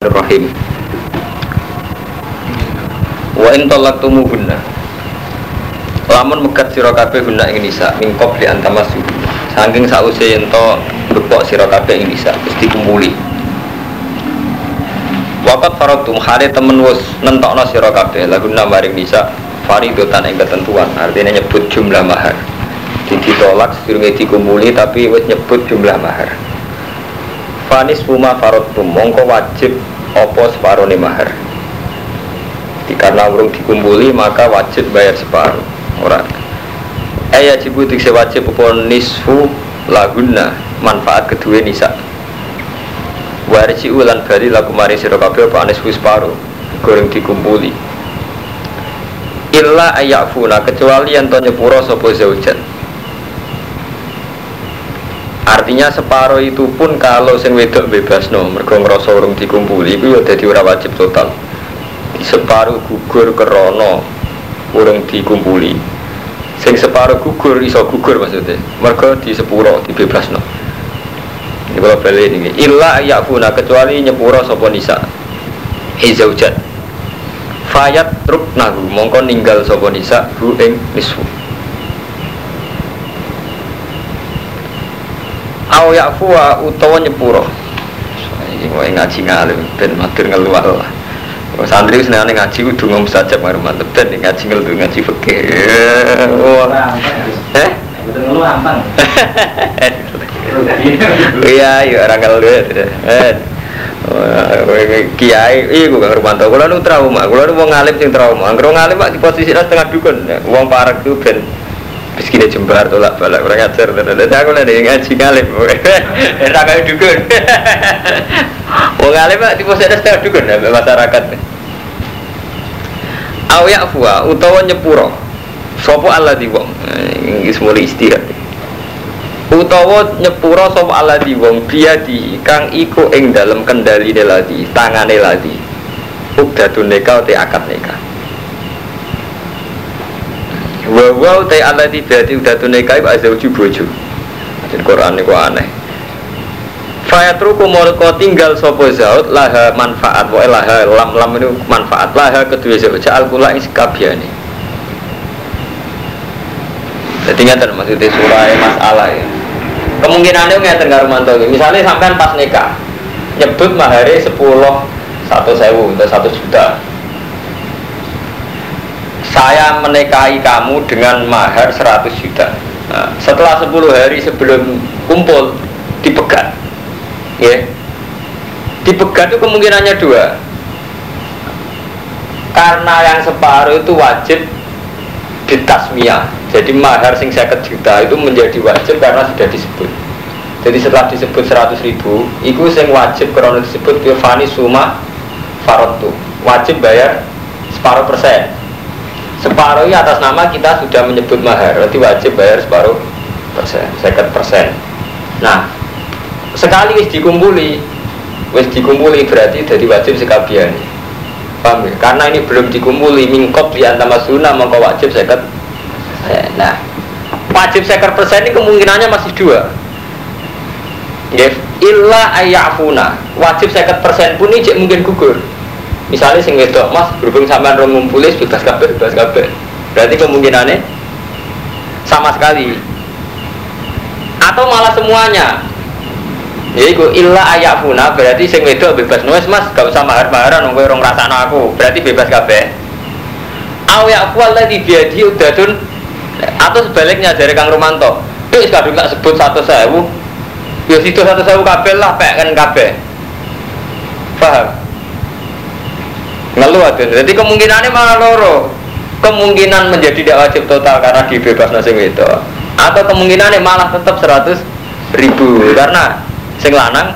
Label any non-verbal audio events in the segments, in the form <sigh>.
Bismillahirrahmanirrahim. Wa in talaqtumuhunna Lamun megat sira kabeh hunna ing nisa min qabli an tamassu saking sause yen to bepok sira kabeh ing nisa wis dikumpuli. Waqat faradtum hale temen wis nentokno sira kabeh laguna maring nisa faridotan ing ketentuan. Artinya nyebut jumlah mahar. Ditolak sedurunge dikumpuli tapi wis nyebut jumlah mahar. Fanis Puma Farotum mongko wajib opo separuh mahar? Karena urung dikumpuli maka wajib bayar separuh. Orang eh ya jibu dikse wajib opo nisfu laguna manfaat kedua nisa. Warisi ulan bali lagu mari sira apa nisfu separuh. Goreng dikumpuli. Illa ayafuna kecuali yang to nyepuro sapa zaujan Artinya separuh itu pun kalau sing wedok bebas no, mergo ngrasa urung dikumpuli itu ya dadi ora wajib total. Di separuh gugur kerono urung dikumpuli. Sing separuh gugur iso gugur maksudnya. Mergo di sepuro dibebasno. Ini kalau balik ini. Illa yakfuna kecuali nyepuro sapa nisa. Hizaujan. Fayat truk nagu mongko ninggal sapa nisa hu ing. Au yakfuwa utawa nyepuro Ini mau ngaji ngalim Ben matur ngeluar lah Santri senang ngaji kudu ngomong saja Mari mantep Dan ngaji ngeluar ngaji fakir Eh? Ngeluh ampang. <laughs> Iya, iya orang ngeluar Eh Kiai, iya gue gak rumanto. Kalau nu trauma, kalau nu mau ngalim sing trauma. Kalau ngalim pak di posisi setengah dukun, uang parak tuh ben Miskinnya jembar tolak balak orang ajar Tapi aku ada yang ngaji ngalim Enak <laughs> kayak dukun. <laughs> Wong ngalim pak tipe saya setengah dukun ya masyarakat. Awiyak fuwa utawa nyepuro. Sopo Allah di wong Ini semua istirahat Utawa nyepuro sopo Allah di wong Dia di kang iku ing dalam kendali ladi Tangane ladi. Ukdatun neka te akad neka wa wa ta allati berarti udah tunai kai pak zauju bojo. Jadi Quran niku aneh. Fayatruku molko tinggal sopo zaud laha manfaat. Wa laha lam lam itu manfaat. Laha kedua zaud al kula ing sekabiane. Jadi ngeten maksudnya surah masalah ya. Kemungkinannya ngeten karo mantu misalnya sampean pas nikah nyebut mahare 10 satu sewu atau satu juta saya menikahi kamu dengan mahar 100 juta. Nah, setelah 10 hari sebelum kumpul dipegat. Ya. Dipegat itu kemungkinannya dua. Karena yang separuh itu wajib ditasmiyah jadi mahar sing 50 juta itu menjadi wajib karena sudah disebut. Jadi setelah disebut 100 ribu itu yang wajib karena disebut Fani Suma Farotu. Wajib bayar separuh persen separuh ini atas nama kita sudah menyebut mahar berarti wajib bayar separuh persen second persen. Nah sekali wis dikumpuli wis dikumpuli berarti jadi wajib sekabian. Paham ya? karena ini belum dikumpuli mingkop di antama sunnah maka wajib second nah wajib second persen ini kemungkinannya masih dua. Ya illa ayafuna wajib second persen pun ini mungkin gugur misalnya sing wedok mas berhubung sampean rong ngumpulis bebas kabeh bebas kabeh. Berarti kemungkinannya sama sekali. Atau malah semuanya. Yaitu illa ayafuna berarti sing wedok bebas. Nulis mas gak usah mahar maharan nunggu rong rasana aku. Berarti bebas kabeh. Aw yakual lagi biadi udadun atau sebaliknya dari kang Romanto itu kadung tak sebut satu sewu. Ya situ satu sewu kabeh lah pek kan kabeh. Paham ngeluh ada. Jadi kemungkinannya malah loro. Kemungkinan menjadi tidak wajib total karena dibebas nasi itu atau kemungkinannya malah tetap 100 ribu. Karena sing lanang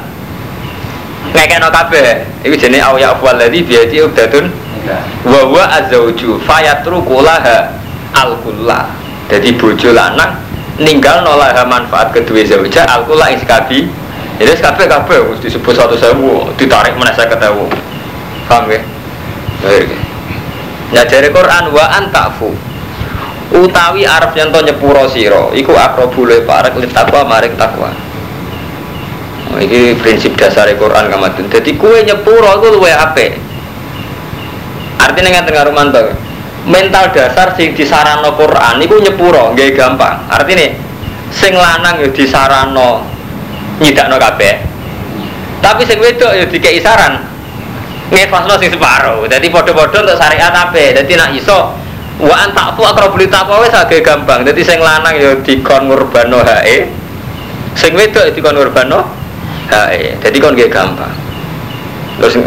ngekeno kabeh. Itu jenis awya afwal ladhi biati ubdatun wa huwa azauju fayatruku laha al jadi bojo lanang ninggal nolaha manfaat kedua zauja al kulla ing sekabi. Jadi sekabi kabeh disebut satu sewu ditarik mana saya ketahu paham ya Ya dari Quran wa antafu utawi yang to nyepuro siro iku akrobu le parek li takwa maring takwa Ini prinsip dasar Quran kamatun. Jadi kue nyepuro itu luwe ape. Artinya nggak tengah rumanto. Mental dasar sing disarano Quran itu nyepuro, gak gampang. Artinya sing lanang yo disarano nyidakno kabeh. Tapi sing wedok yo dikei saran ngefasno sing separo. Jadi podo-podo untuk syariat ape. Jadi nak iso wa antakfu akrabul taqwa wis agak gampang. Jadi sing lanang yo dikon ngurbano hae. Sing wedok dikon ngurbano hae. Jadi kon gak gampang. Terus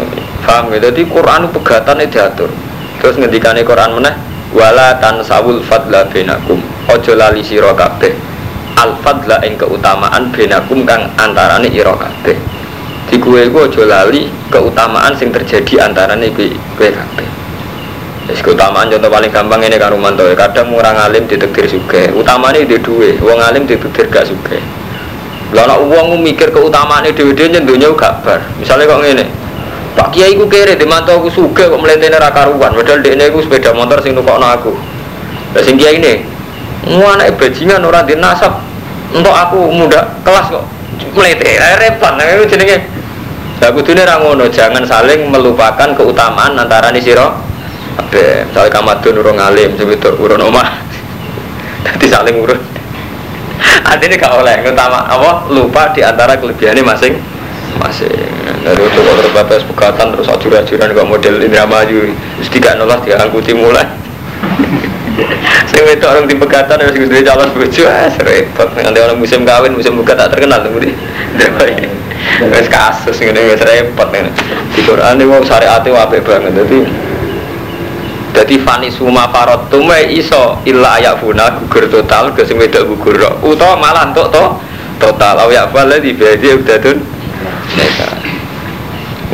paham gitu. Jadi Quran pegatan diatur. Terus ngendikane Quran meneh wala tansawul fadla benakum. Ojo lali sira kabeh. Al fadla ing keutamaan benakum kang antarane ira kabeh. Di kue ku ojo lali keutamaan sing terjadi antarane kowe kowe kabeh. Wis keutamaan contoh paling gampang ini kan Rumanto. Kadang orang alim ditekdir suge. Utamanya di dua. Wong alim ditekdir gak suge. Nek wong mikir keutamaane dhewe-dhewe nyendonya gak bar. Misalnya kok ngene. Pak Kiai ku kere dimantau aku suge kok mlentene ra karuan. Padahal dekne iku sepeda motor sing nukokno aku. Lah sing kiai ini mu anake bajingan ora di nasab. Untuk aku muda kelas kok mlete. Repot nah itu jenenge. Lah kudune ra ngono, jangan saling melupakan keutamaan antara ni sira kabeh. Misale kamadun urung alim, wedok urun omah. <laughs> Dadi saling urun. <laughs> Artinya gak oleh utama apa lupa di antara kelebihannya masing masing. Dari itu kok terbatas pegatan terus ajuran-ajuran kok model ini maju, terus tidak nolak diangkuti mulai. <laughs> Saya itu orang di pegatan harus gede calon bojo, ah repot. Nanti orang musim kawin, musim buka tak terkenal tuh budi. Wes kasus ini wes repot nih. Di Quran ini mau syariatnya wape banget. Jadi jadi fani suma parot tume iso illa ayak funa gugur total ke sing wedok gugur. Utawa malah entuk to total aw ya fala di badi udadun neka.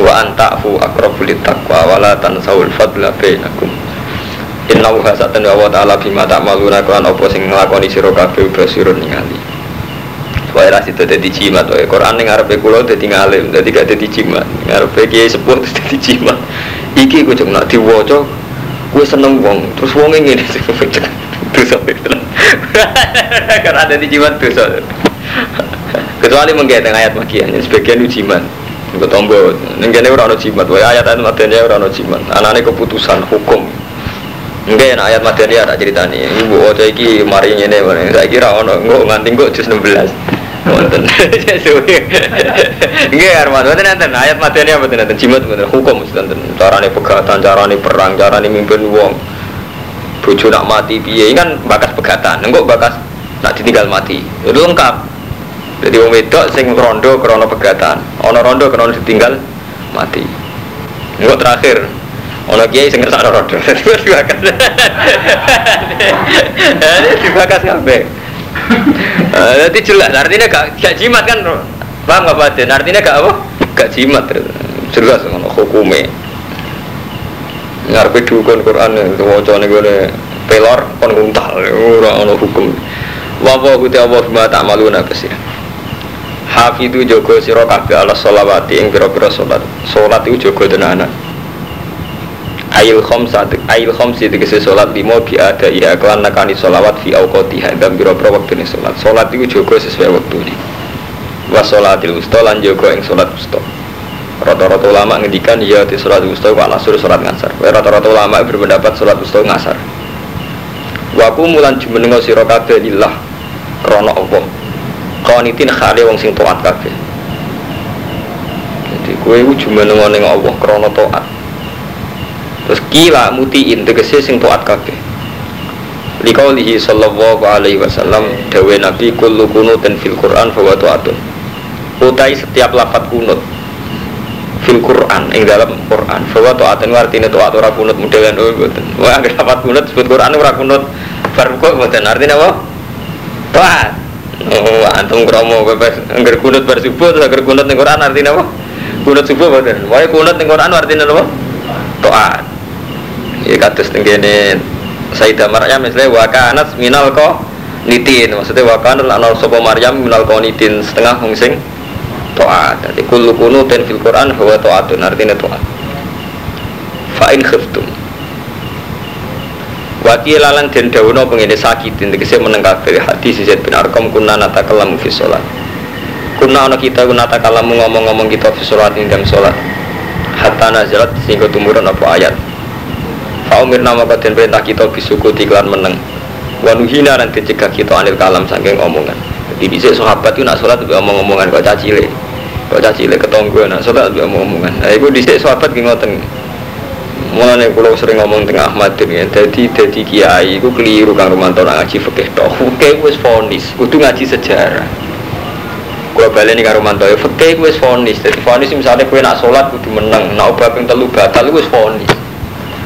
Wa anta'fu aqrabul taqwa wala tansawul fadla bainakum. Inna wa hasatan wa ta'ala bima ta'maluna kan apa sing nglakoni sira kabeh basirun ningali. Wae situ dadi jimat wae Quran ning arepe kula dadi ngalim, dadi gak dadi jimat. Ngarepe kiai sepuh <laughs> dadi jimat. Iki ku cuma nak diwaca gue seneng wong terus wong ini <laughs> dosa <laughs> karena ada di jimat dosa kecuali menggaitkan ayat magian sebagian itu jimat gue tombol nenggene orang no jimat ayat ayat magiannya orang no jimat anaknya keputusan hukum Enggak ya ayat materi ada ceritanya. Ibu ojo iki mari ngene mana. Saya kira ono enggak nganti enggak jus 16. Wonten. <laughs> Nggih Arman, wonten enten ayat materi apa enten jimat wonten hukum enten. Carane pegatan, carane perang, carane mimpin wong. Bojo nak mati piye kan bakas pegatan. Enggak bakas nak ditinggal mati. Itu lengkap. Jadi wong wedok sing rondo krana pegatan, ana rondo krana ditinggal mati. Enggak terakhir, Ono kiai sing ngersakno rodo. <laughs> Dibakas. <laughs> Dibakas kabeh. <laughs> Jadi jelas artinya gak gak jimat kan. Paham gak batin? Artinya gak apa? Gak jimat. Jelas ngono hukume. Ngarepe dukun Quran wacane gone pelor kon nguntal ora ono hukum. Wa wa guti Allah bima ta'maluna kesih. Hafidu jogo sira kabeh ala sholawati ing pira-pira salat. Salat iku jogo tenanan ayil khomsa ayil khomsi tegese sholat limo bi ada iya kelan nakani sholawat fi awqatiha dan biro biro waktu ini sholat sholat itu juga sesuai waktu ini wa sholatil usta lan juga yang sholat usta rata-rata ulama ngendikan iya di sholat usta wa nasur sholat ngasar. Rata-rata ulama berpendapat sholat usta ngasar. Waku mulan jumenengo sira kabeh lillah rono Allah. Qanitin khali wong sing taat kabeh. Jadi kowe jumenengo ning Allah krana taat Terus kila mutiin tegese sing taat kabeh. Liqaulihi sallallahu alaihi wasallam dawe Nabi kullu kunutin fil Qur'an fa taatun. Utai setiap lafat kunut fil Quran ing dalam Quran fa taatun artine taat ora kunut modelan oh mboten. Wah anggere lafat kunut sebut Quran ora kunut bar kok mboten artine apa? Taat. Oh, antum kromo bebas angger kunut bar subuh terus angger kunut ning Quran apa? Kunut subuh mboten. Wae kunut ning Quran artine apa? Taat ya kados tenggene Sayyidah Maryam misalnya wakanat minal ko nitin maksudnya wakanat ana sapa Maryam minal ko nitin setengah wong sing taat. Dadi kullu kunutin fil Quran huwa taatun. Artinya taat. Fa in khiftum. Wati lalan den dawono pengene sakitin tegese meneng kabeh. Hadis Zaid bin Arqam kunna natakallamu fi shalat kuna ana kita kuna takalamu ngomong-ngomong kita fi sholat ing dalam sholat hatta nazalat sehingga tumurun apa ayat fa umirna maka den perintah kita bisuku tiklan meneng wa nuhina lan dicegah kita anil kalam saking omongan jadi dhisik sahabat itu nak sholat lebih omong-omongan kok cacile kok cacile ketonggo nak sholat lebih omong-omongan nah iku dhisik sahabat ki ngoten Mulane kula sering ngomong tengah Ahmad ya, jadi jadi kiai iku keliru Kang Romanto ngaji fikih tok. <laughs> Fikih wis fonis, kudu ngaji sejarah. Kula baleni karo Romanto ya fikih wis fonis. Dadi fonis misalnya kowe nak salat kudu meneng, nak obat ping telu batal wis fonis.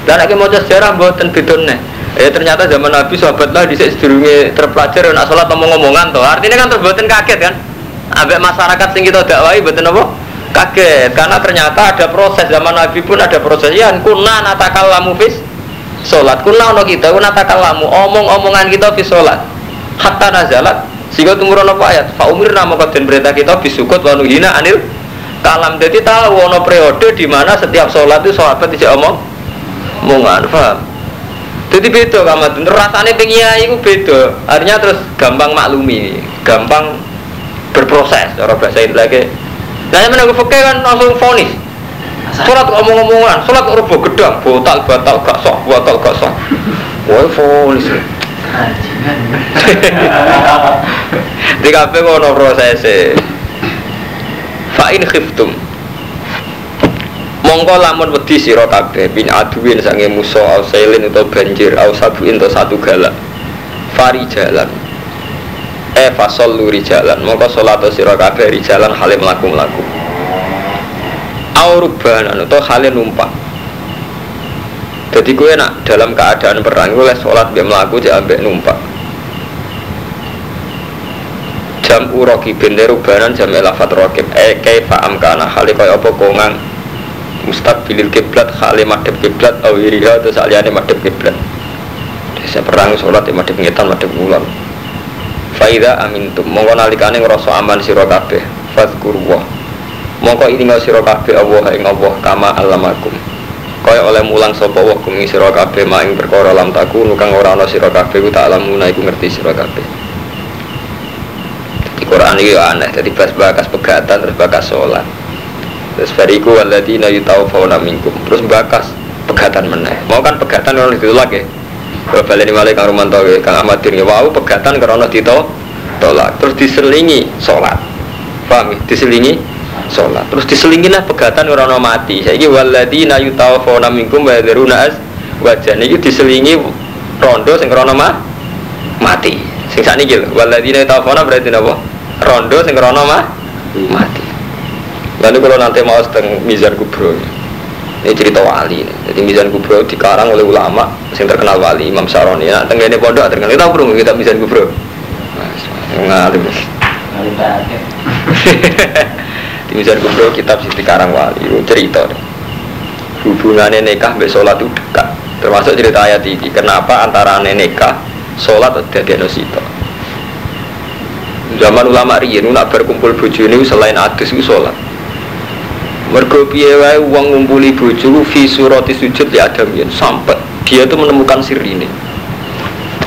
Dan nek maca sejarah mboten bedone. Ya ternyata zaman Nabi sahabat lah dhisik sedurunge terpelajar nak salat ngomong-ngomongan to. Artinya kan terboten kaget kan? Ambek masyarakat sing kita dakwahi mboten apa? kaget. Karena ternyata ada proses. Zaman Nabi pun ada proses. Ya kuna natakal lamu fis sholat. Kuna ono kita kuna natakal lamu omong-omongan kita fis sholat. Hatta nazalat. Sehingga tumurun apa ayat? Fa umir nama kaden berita kita bisukut wanu hina anil kalam. Jadi tahu ono periode di mana setiap sholat itu sahabat tidak omong omongan paham jadi beda kamu rasanya pengiai itu beda. Artinya terus gampang maklumi gampang berproses orang bahasa Indonesia Nah, yang menunggu fakir kan langsung fonis. Sholat ngomong-ngomongan, sholat rubuh gedang, botal, batal, gak sah, batal, gak sah. Wah, fonis. Di kafe ngono proses Fa'in khiftum Mongko lamun wedi sira kabeh bin aduin sange musuh au sailin atau banjir au sabuin atau satu galak. Fari jalan. E fasol luri jalan. Mongko sholat sira kabeh jalan halim melaku melaku aurubanan atau halim numpak. Jadi gue nak dalam keadaan perang gue sholat biar melaku ambek numpak. Jam uroki bende rubanan jam elafat rokib. E kaifa amkana? Hali kaya apa kongang mustaqbilil kiblat hali madhep kiblat awiriha atau saliyane madhep kiblat. Saya perang sholat ya madhep ngetan madhep ulang Faida amintum mongko nalikane ngrasa aman sira kabeh fadhkurullah. Mongko ilinga sira kabeh Allah ing Allah kama alamakum kaya oleh mulang sapa wa kum sira kabeh maing perkara lam taku kang ora ana sira kabeh ku tak alamuna iku ngerti sira kabeh. Di Quran iki aneh jadi pas bakas pegatan terus bakas sholat terus bariku waladina yutawfawna minkum. Terus bakas pegatan meneh. Mau kan pegatan orang itu lagi kalau balik balik kang Romanto kang Ahmad Dir wow pegatan karena dito tolak. Terus diselingi sholat. Paham diselingi sholat. Terus diselingi lah pegatan karena mati. Saya ini waladina yutawafona minkum wa yadharuna az wajah ini diselingi rondo sing karena ma mati. Sing saat ini waladina yutawafona berarti apa rondo sing karena ma mati lalu kalau nanti mau seteng mizar kubro ini. Cerita wali jadi Mizan Kubro dikarang oleh ulama yang terkenal wali Imam Saroni nah tenggene pondok terkenal. Kita perlu kita Mizan Kubro. Ngalim. Di Mizan Kubro kitab sih dikarang wali itu cerita hubungannya nikah sholat itu dekat. Termasuk cerita ayat ini kenapa antara nikah sholat ada di Anosito zaman ulama riyen nak berkumpul bojo ini selain adus itu sholat mergo piye wae wong ngumpuli bojo fi surati sujud ya adam yen sampai dia tuh menemukan siri ini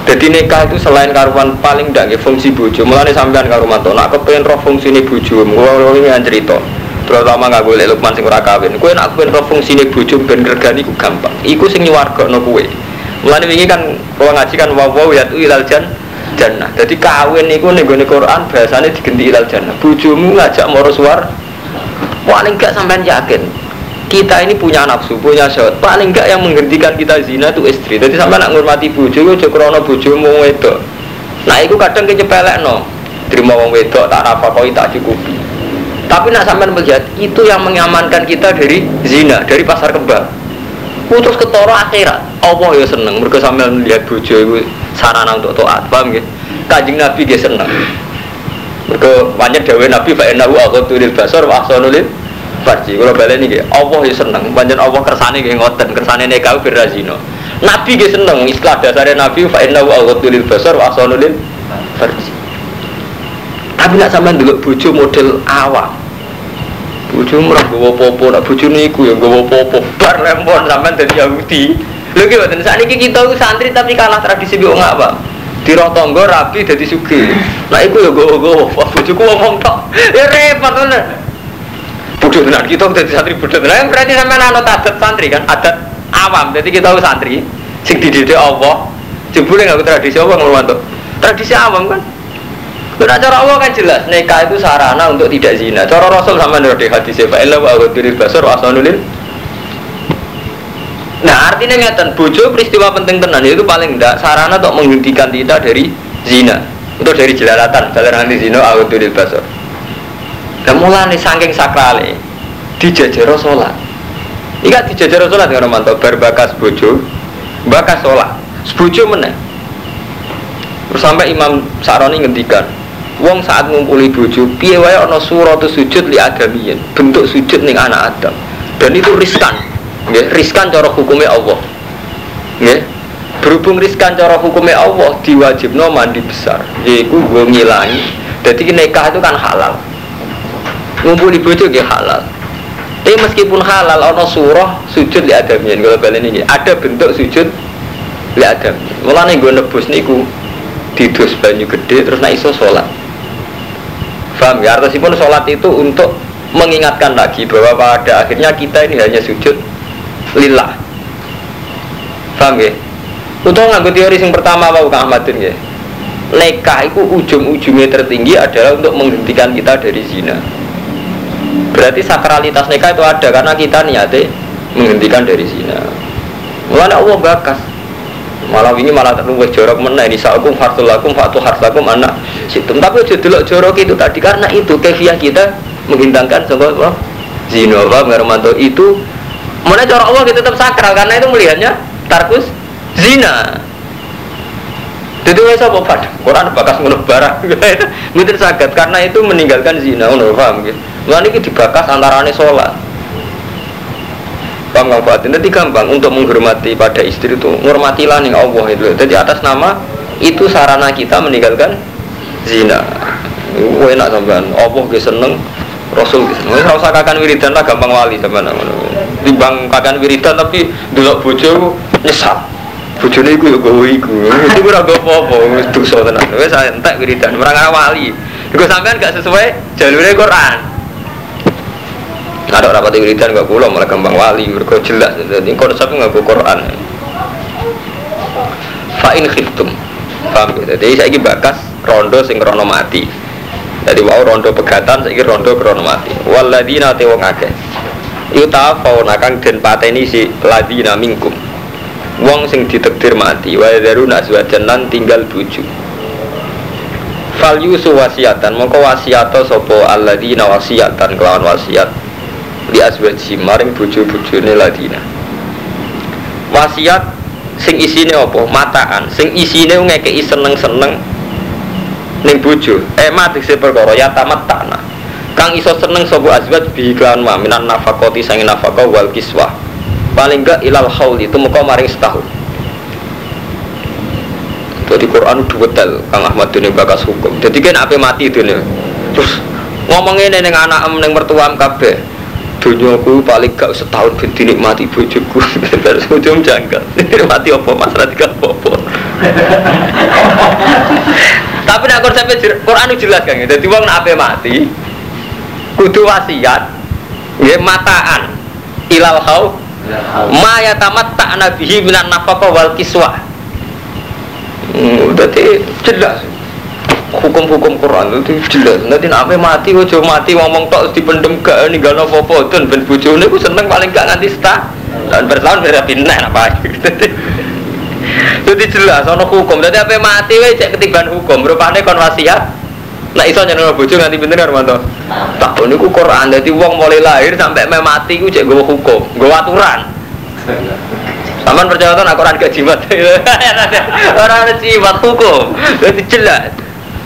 jadi nikah itu selain karuan paling ndak fungsi bojo mulane sampean karo mantu nak kepengen roh fungsine bojo ngono ini cerita terutama nggak boleh lukman sing ora kawin. Kowe nak kepengen roh fungsine bojo ben regani ku gampang. Iku sing nyuwargakno kowe. Mulane wingi kan kalau ngaji kan wa wa ya ilal jan jannah. Jadi kawin niku ning Quran bahasane digenti ilal jannah. Bojomu ngajak moro suar paling enggak sampai yakin kita ini punya nafsu, punya syahwat. Paling enggak yang menghentikan kita zina itu istri. Jadi sampai nak ngurmati bojo, yo krono bojomu wedok. Nah, itu kadang kecepelek no. Terima wong wedok tak apa kau tak cukupi. Tapi nak sampai melihat itu yang mengamankan kita dari zina, dari pasar kembang. Putus ketoro akhirat. Allah ya seneng. Mereka sambil melihat bojo itu sarana untuk taat. Paham gitu? Kajing Nabi dia seneng. Mereka banyak dawe Nabi fa innahu aghaddu lil basar wa ahsanu lil farji. Kalau balik ini Allah ya seneng. Banyak Allah kersane nggih ngoten, kersane nekau berazino. Nabi nggih seneng. Istilah dasarnya Nabi fa innahu aghaddu lil basar wa ahsanu lil farji. Tapi nak sampean dulu bojo model awak. Bojo murah gowo popo, nak bojo niku ya gowo popo. Bar lempon sampean dadi Yahudi. Lho ki mboten sakniki kita santri tapi kalah tradisi wong apa? Tiro tonggo rapi jadi sugi. Nah iku ya gowo-gowo. Wah bojoku ngomong tok. Ya repot tenan. Bodoh tenan kita jadi santri bodoh tenan. Berarti sampean anut adat santri kan, adat awam. Jadi kita santri sing dididik Allah. Jebule nggak tradisi apa ngurmanto. Tradisi awam kan. Karena cara Allah kan jelas, nikah itu sarana untuk tidak zina. Cara Rasul sama dari hadis ya, Fa'ila wa aghadiril basar wa asanulil Nah artinya ngeten, bojo peristiwa penting tenan itu paling tidak sarana untuk menghentikan kita dari zina itu dari jelalatan, jalan nanti zina di basar. Dan mulai saking sakrale dijajaro sholat. Ika dijajaro sholat dengan mantap berbakas bojo, bakas sholat, bojo mana? Terus sampai Imam Saroni ngendikan, Wong saat ngumpuli bojo, piye wae ana surat sujud li adamiyin, bentuk sujud ning anak Adam. Dan itu riskan, nggih. Riskan cara hukumnya Allah. Nggih. Berhubung riskan cara hukumnya Allah diwajibno mandi besar. Yaitu gue ngilangi. Jadi nikah itu kan halal. Ngumpuli bojo nggih halal. Tapi meskipun halal ono surah sujud li adamian kalau kalian ini. Ada bentuk sujud li adam. Mulane gue nebus niku didus banyu gede terus naik iso sholat. Paham ya artinya sholat itu untuk mengingatkan lagi bahwa pada akhirnya kita ini hanya sujud lillah. Paham ya untuk nganggo teori yang pertama apa Kang Ahmadin ya nikah itu ujung-ujungnya tertinggi adalah untuk menghentikan kita dari zina. Berarti sakralitas nikah itu ada karena kita niatnya menghentikan dari zina. Mulanya Allah bakas. Malah ini malah terlalu jorok mana ini sa'akum hartulakum fatu hartulakum anak. Situm tapi jadi jorok itu tadi karena itu kefiah kita menghintangkan sebuah zina Pak itu Mana cara Allah kita tetap sakral karena itu melihatnya tarkus zina. Jadi wes apa pada Quran bakas ngono barang. <laughs> Mungkin sakit karena itu meninggalkan zina. Ngono paham gitu. Lalu ini dibakas antarane sholat. Paham nggak Fatin? Nanti gampang untuk menghormati pada istri itu. Menghormatilah nih Allah itu. Jadi atas nama itu sarana kita meninggalkan zina. Enak sampean. Allah seneng Rasul gitu. Ora usah kakan wiridan lah gampang wali sampean. Timbang kakan wiridan tapi delok bojo nyesal. Bojone iku yo gowo iku. Itu ora apa-apa, wis dosa tenan. Wis entek wiridan, ora wali. Iku sampean gak sesuai jalure Quran. Ada rapat wiridan gak kula malah gampang wali, mergo jelas. Jadi konsep nggak Quran. Fa in khiftum. Paham ya? Jadi saya bakas rondo sing krono mati. Jadi wow rondo pegatan saya rondo krono mati. Waladina te wong akeh. Yuta fauna kang den pateni si ladina mingkum. Wong sing ditekdir mati wa daru naswajan lan tinggal buju. Fal yusu wasiatan mongko wasiato sapa alladzina wasiatan kelawan wasiat li azwaji maring bojo-bojone ladina. Wasiat sing isine apa? Mataan. Sing isine ngekeki seneng-seneng ning bojo eh mati se perkara ya tamat tanah kang iso seneng sapa azwaj bi kan wa minan nafaqati sangin nafaqah wal kiswah. Paling gak ilal haul itu muka maring setahun. Jadi Quran detail Kang Ahmad ini bakas hukum. Jadi kan apa mati itu nih terus ngomongin neng anak em neng mertuam kabeh. Dunyaku paling gak setahun ben dinikmati bojoku. <laughs> Terus ujung janggal. <laughs> Mati apa mas? Tiga apa <laughs> tapi nak konsep Quran jelas kan jadi wong nak mati kudu wasiat. Ya mataan. Ilal hau ma tamat tak nabihi minan nafkah wal kiswah. Hmm, jadi jelas. Hukum-hukum Quran itu jelas. Nanti nape mati ojo mati ngomong tok dipendem gak nih gak nopo apa dan ben bojone ku seneng paling gak nganti setah. Dan bertahun beda pindah <laughs> apa jadi jelas ono hukum. Jadi apa mati wae cek ketiban hukum. Rupane kon wasiat nah iso nyeneng bojo nganti pinten Armanto tak niku Quran. Dadi wong mulai lahir sampai me mati ku cek gue hukum gue aturan. Saman percaya tuh Quran gak jimat? <laughs> Orang ada. Jimat hukum. Jadi jelas.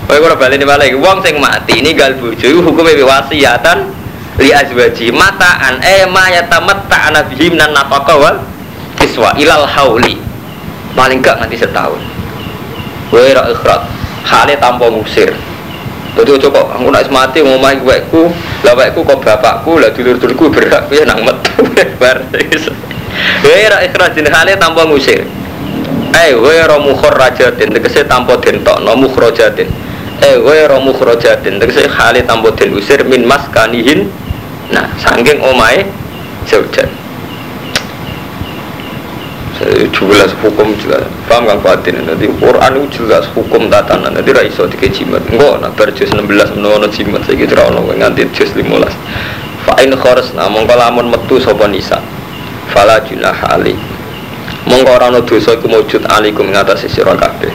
Kowe ora bali balik. Wong sing mati ini gal bojo hukume wasiatan li azwaji mataan e ma yatamatta ana bihi minan nafaqa wal kiswa ilal hauli. Paling gak nanti setahun. Kowe ora ikhrat hale tanpa ngusir jadi ojo kok aku nak mati ngomai wekku lah wekku kok bapakku lah dulur-dulurku berak <laughs> ya nang metu bar kowe ora ikhrat jeneng hale tanpa ngusir Eh, ghairu mukhrajatin tegese tanpa den tokno mukhrajatin. Eh, ghairu mukhrajatin tegese hale tanpa den usir min maskanihin. Nah, saking omahe zaujan. Jelas hukum jelas paham kan batin nanti Quran itu jelas hukum tatanan. Nanti ra iso dike jimat. Engko nak bar juz 16 menawa jimat saiki ora ono nganti juz 15 fa in kharsna mongko lamun metu sapa nisa. Fala junah ali. Mongko ora ono dosa iku mujud alikum ngatasi sira kabeh.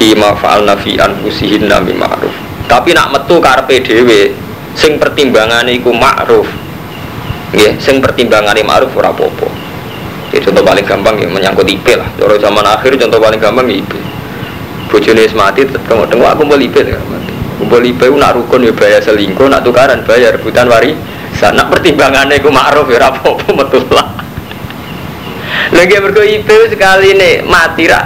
Fi ma fa'alna fi anfusihin nami ma'ruf. Tapi nak metu karepe dhewe sing pertimbangane iku ma'ruf. Nggih sing pertimbangane ma'ruf ora apa-apa ya contoh paling gampang ya menyangkut IP lah. Kalau zaman akhir contoh paling gampang ya IP bojone mati tengok tengok aku mau IP ya kumpul IP nak rukun ya bayar selingkuh nak tukaran bayar rebutan wari sana pertimbangannya aku ma'ruf ya apa-apa betul lah. Lagi berko IP sekali nih mati rak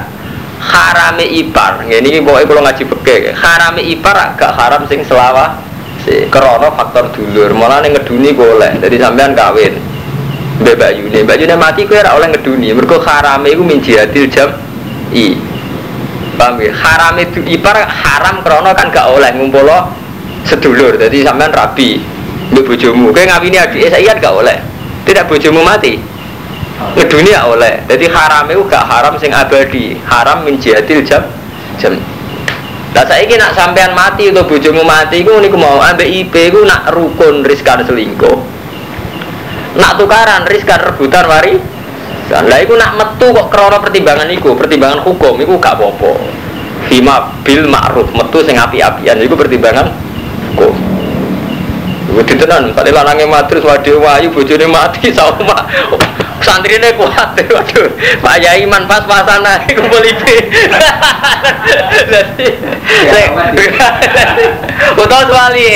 harame ipar. Ini pokoknya kalau ngaji peke harame ipar agak haram sing selawa si krono faktor dulur. Malah nih ngeduni boleh jadi sampean kawin Mbak Bayu nih, Mbak Yune mati kue ora oleh ngeduni. Mereka harame itu min jihadil jam i. Paham ya? Haram itu ipar haram krono kan gak oleh ngumpul sedulur. Jadi sampean rabi. Mbak bojomu, kue ngawini adik saya gak oleh. Tidak bojomu mati. Ngeduni ya oleh. Jadi haram itu gak haram sing abadi. Haram min jihadil jam jam. Lah saiki nak sampean mati atau bojomu mati iku niku mau ambek IP iku nak rukun riskan selingkuh nak tukaran riskan rebutan mari lah iku nak metu kok krono pertimbangan iku. Pertimbangan hukum iku gak apa-apa. Hima bil ma'ruf metu sing api-apian. Iku pertimbangan hukum. Iku ditenan, kali lanangnya mati terus waduh wayu bojone mati <laughs> sama santri ini kuat <laughs> waduh. Pak Yai man pas-pasan aja <laughs> kumpul ibe Utau suali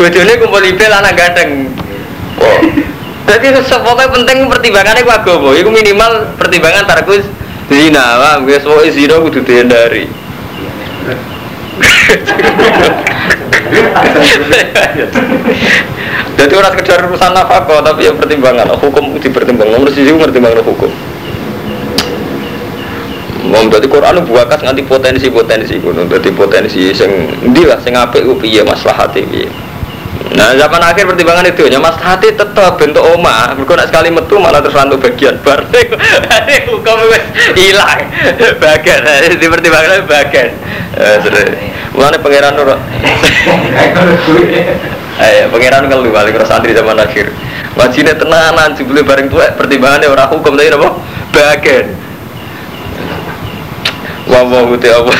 bojone kumpul ibe lanang ganteng oh. Jadi pokoknya penting pertimbangannya ku agama. Itu minimal pertimbangan tarkus zina. Wah, gue semua zina kudu dihindari. <laughs> Jadi orang sekedar urusan nafkah, tapi yang pertimbangan hukum dipertimbangkan. Nomor sisi pertimbangan hukum. Mau jadi Quran buakas nganti potensi potensi gunung. Jadi potensi sing ndi lah sing apik ku piye maslahate piye. Nah zaman akhir pertimbangan itu ya mas hati tetap bentuk oma. Mereka nak sekali metu malah terus rantu bagian. Bar <laughs> Hukum hilang. Bagian, <laughs> di pertimbangan bagian. Mana pangeran nur Ayo, <laughs> pangeran kalau balik ke santri zaman akhir. Wajibnya tenanan, sebelum bareng tua pertimbangannya orang hukum tadi apa? Bagian. Wah, wah, apa?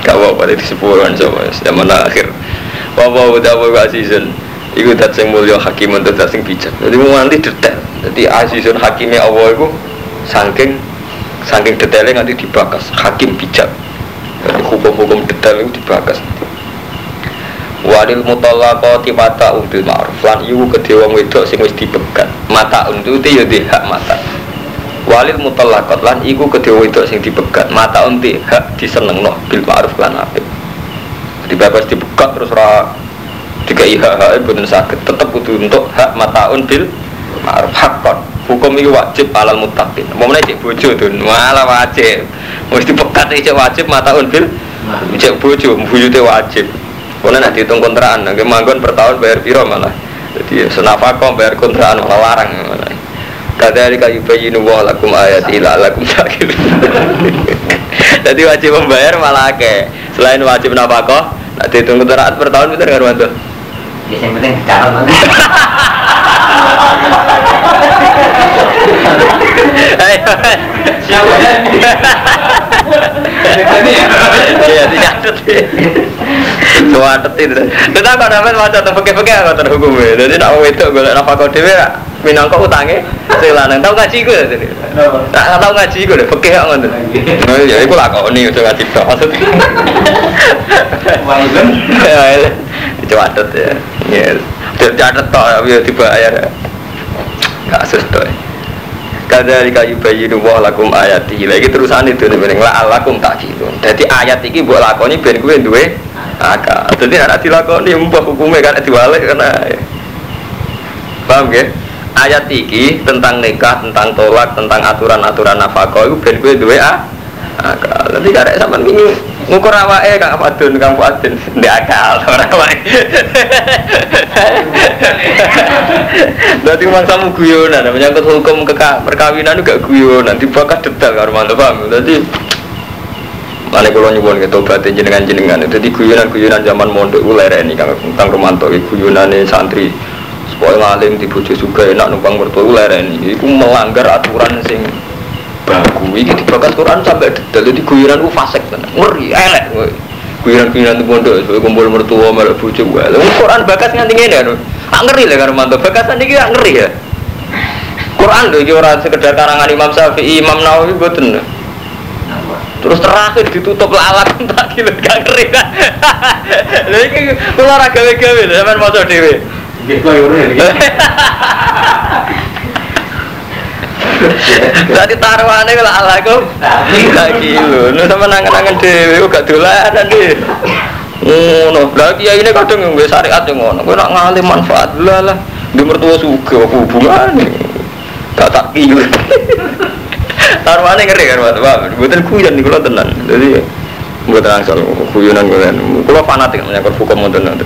Kau apa di sepuluhan coba zaman akhir Wawa udah wa azizun Iku dat sing hakim untuk dat sing bijak. Jadi mau nanti detail Jadi azizun hakimnya Allah itu Saking Saking detailnya nanti dibakas. Hakim bijak. Jadi hukum-hukum detail itu dibakas Walil mutallaqati mata bil ma'ruf. Lan iku kedhe wong wedok sing wis dipegat mata untuk ya hak mata. Walil mutallaqat. Lan iku kedhe wedok sing dipegat mata unti hak disenengno bil ma'ruf lan apik dibebas dibuka terus ra iha hak betul sakit tetap butuh untuk hak mataun bil ma'ruf hakon hukum ini wajib alal mutakin mau cek bojo tuh malah wajib. Mesti pekat cek wajib mataun bil cek bojo buyute wajib. Karena nanti hitung kontrakan, nanti manggon per tahun bayar piro malah. Jadi senafako bayar kontrakan malah larang malah. Kadari kayu bayi nuwah lakum ayat ila lakum <laughs> sakit. Jadi wajib membayar malah ke. Selain wajib nafkah, Nah, dihitung teraat per tahun itu nggak bantu. Ya, yang penting calon <laughs> Ayo. <laughs> Iya, dicatat. Suwatet itu. Tetap kok dapat maca tuh pakai-pakai aku terhukum ya. Jadi nak itu golek nafkah dhewe minangka utange sing lanang tau ngaji ku jadi. Tak tau ngaji ku lho fikih kok ngono. Oh ya iku lakoni udah ngaji tok maksud. Wah, itu. Ya, catet ya. Ya, catet tok ya dibayar. Kasus tok. Kadari kayu bayi wah lakum ayat lagi terusan itu nih bening lah lakum tak gitu. Jadi ayat ini buat lakoni ben gue duwe akal. Jadi anak dilakoni mbah hukumnya kan diwalik karena paham gak? ayat iki tentang nikah, tentang tolak, tentang aturan-aturan nafkah itu ben kowe duwe ah. Akal. Nanti karek sampean wingi ngukur awake Kang Fadun, Kang Fadun. Ndek akal ora awake. Dadi mangsamu guyonan, menyangkut hukum keka, perkawinan itu gak guyonan, dibakar detail karo mantep paham. Dadi Mana kalau nyuwun gitu batin jenengan jenengan itu di guyonan guyonan zaman mondok ular ini kang tentang romanto guyonan santri supaya ngalim di bojo juga enak numpang mertua ini itu melanggar aturan sing baku ini dibakar Quran sampai detail jadi guyonan itu fasik tenan. Ngeri elek guyonan di mondok supaya kumpul mertua malah bojo gue Quran bakas nganti ngene kan ah ngeri lah karo mantu. Bakasan iki ah ngeri ya. Quran lho iki ora sekedar karangan Imam Syafi'i Imam Nawawi boten terus terakhir ditutup lalat <laughs> tak kilo gak ngeri <laughs> gawe-gawe lho sampean maca dhewe. Gitu ya udah. Tadi taruhannya kalau ala aku tiga kilo. Nu sama nangan-nangan dewi, gak dolanan deh. Ngono, lagi ya ini kadang nggak syariat yang ngono. Gue nak ngalih manfaat lah lah. Di mertua suka aku hubungan. Gak tak kilo. <laughs> Taruhannya ngeri kan wah, buatan kuyon nih kalau tenan. Jadi buatan asal kuyonan kuyonan. Kalau fanatik menyangkut hukum tenan.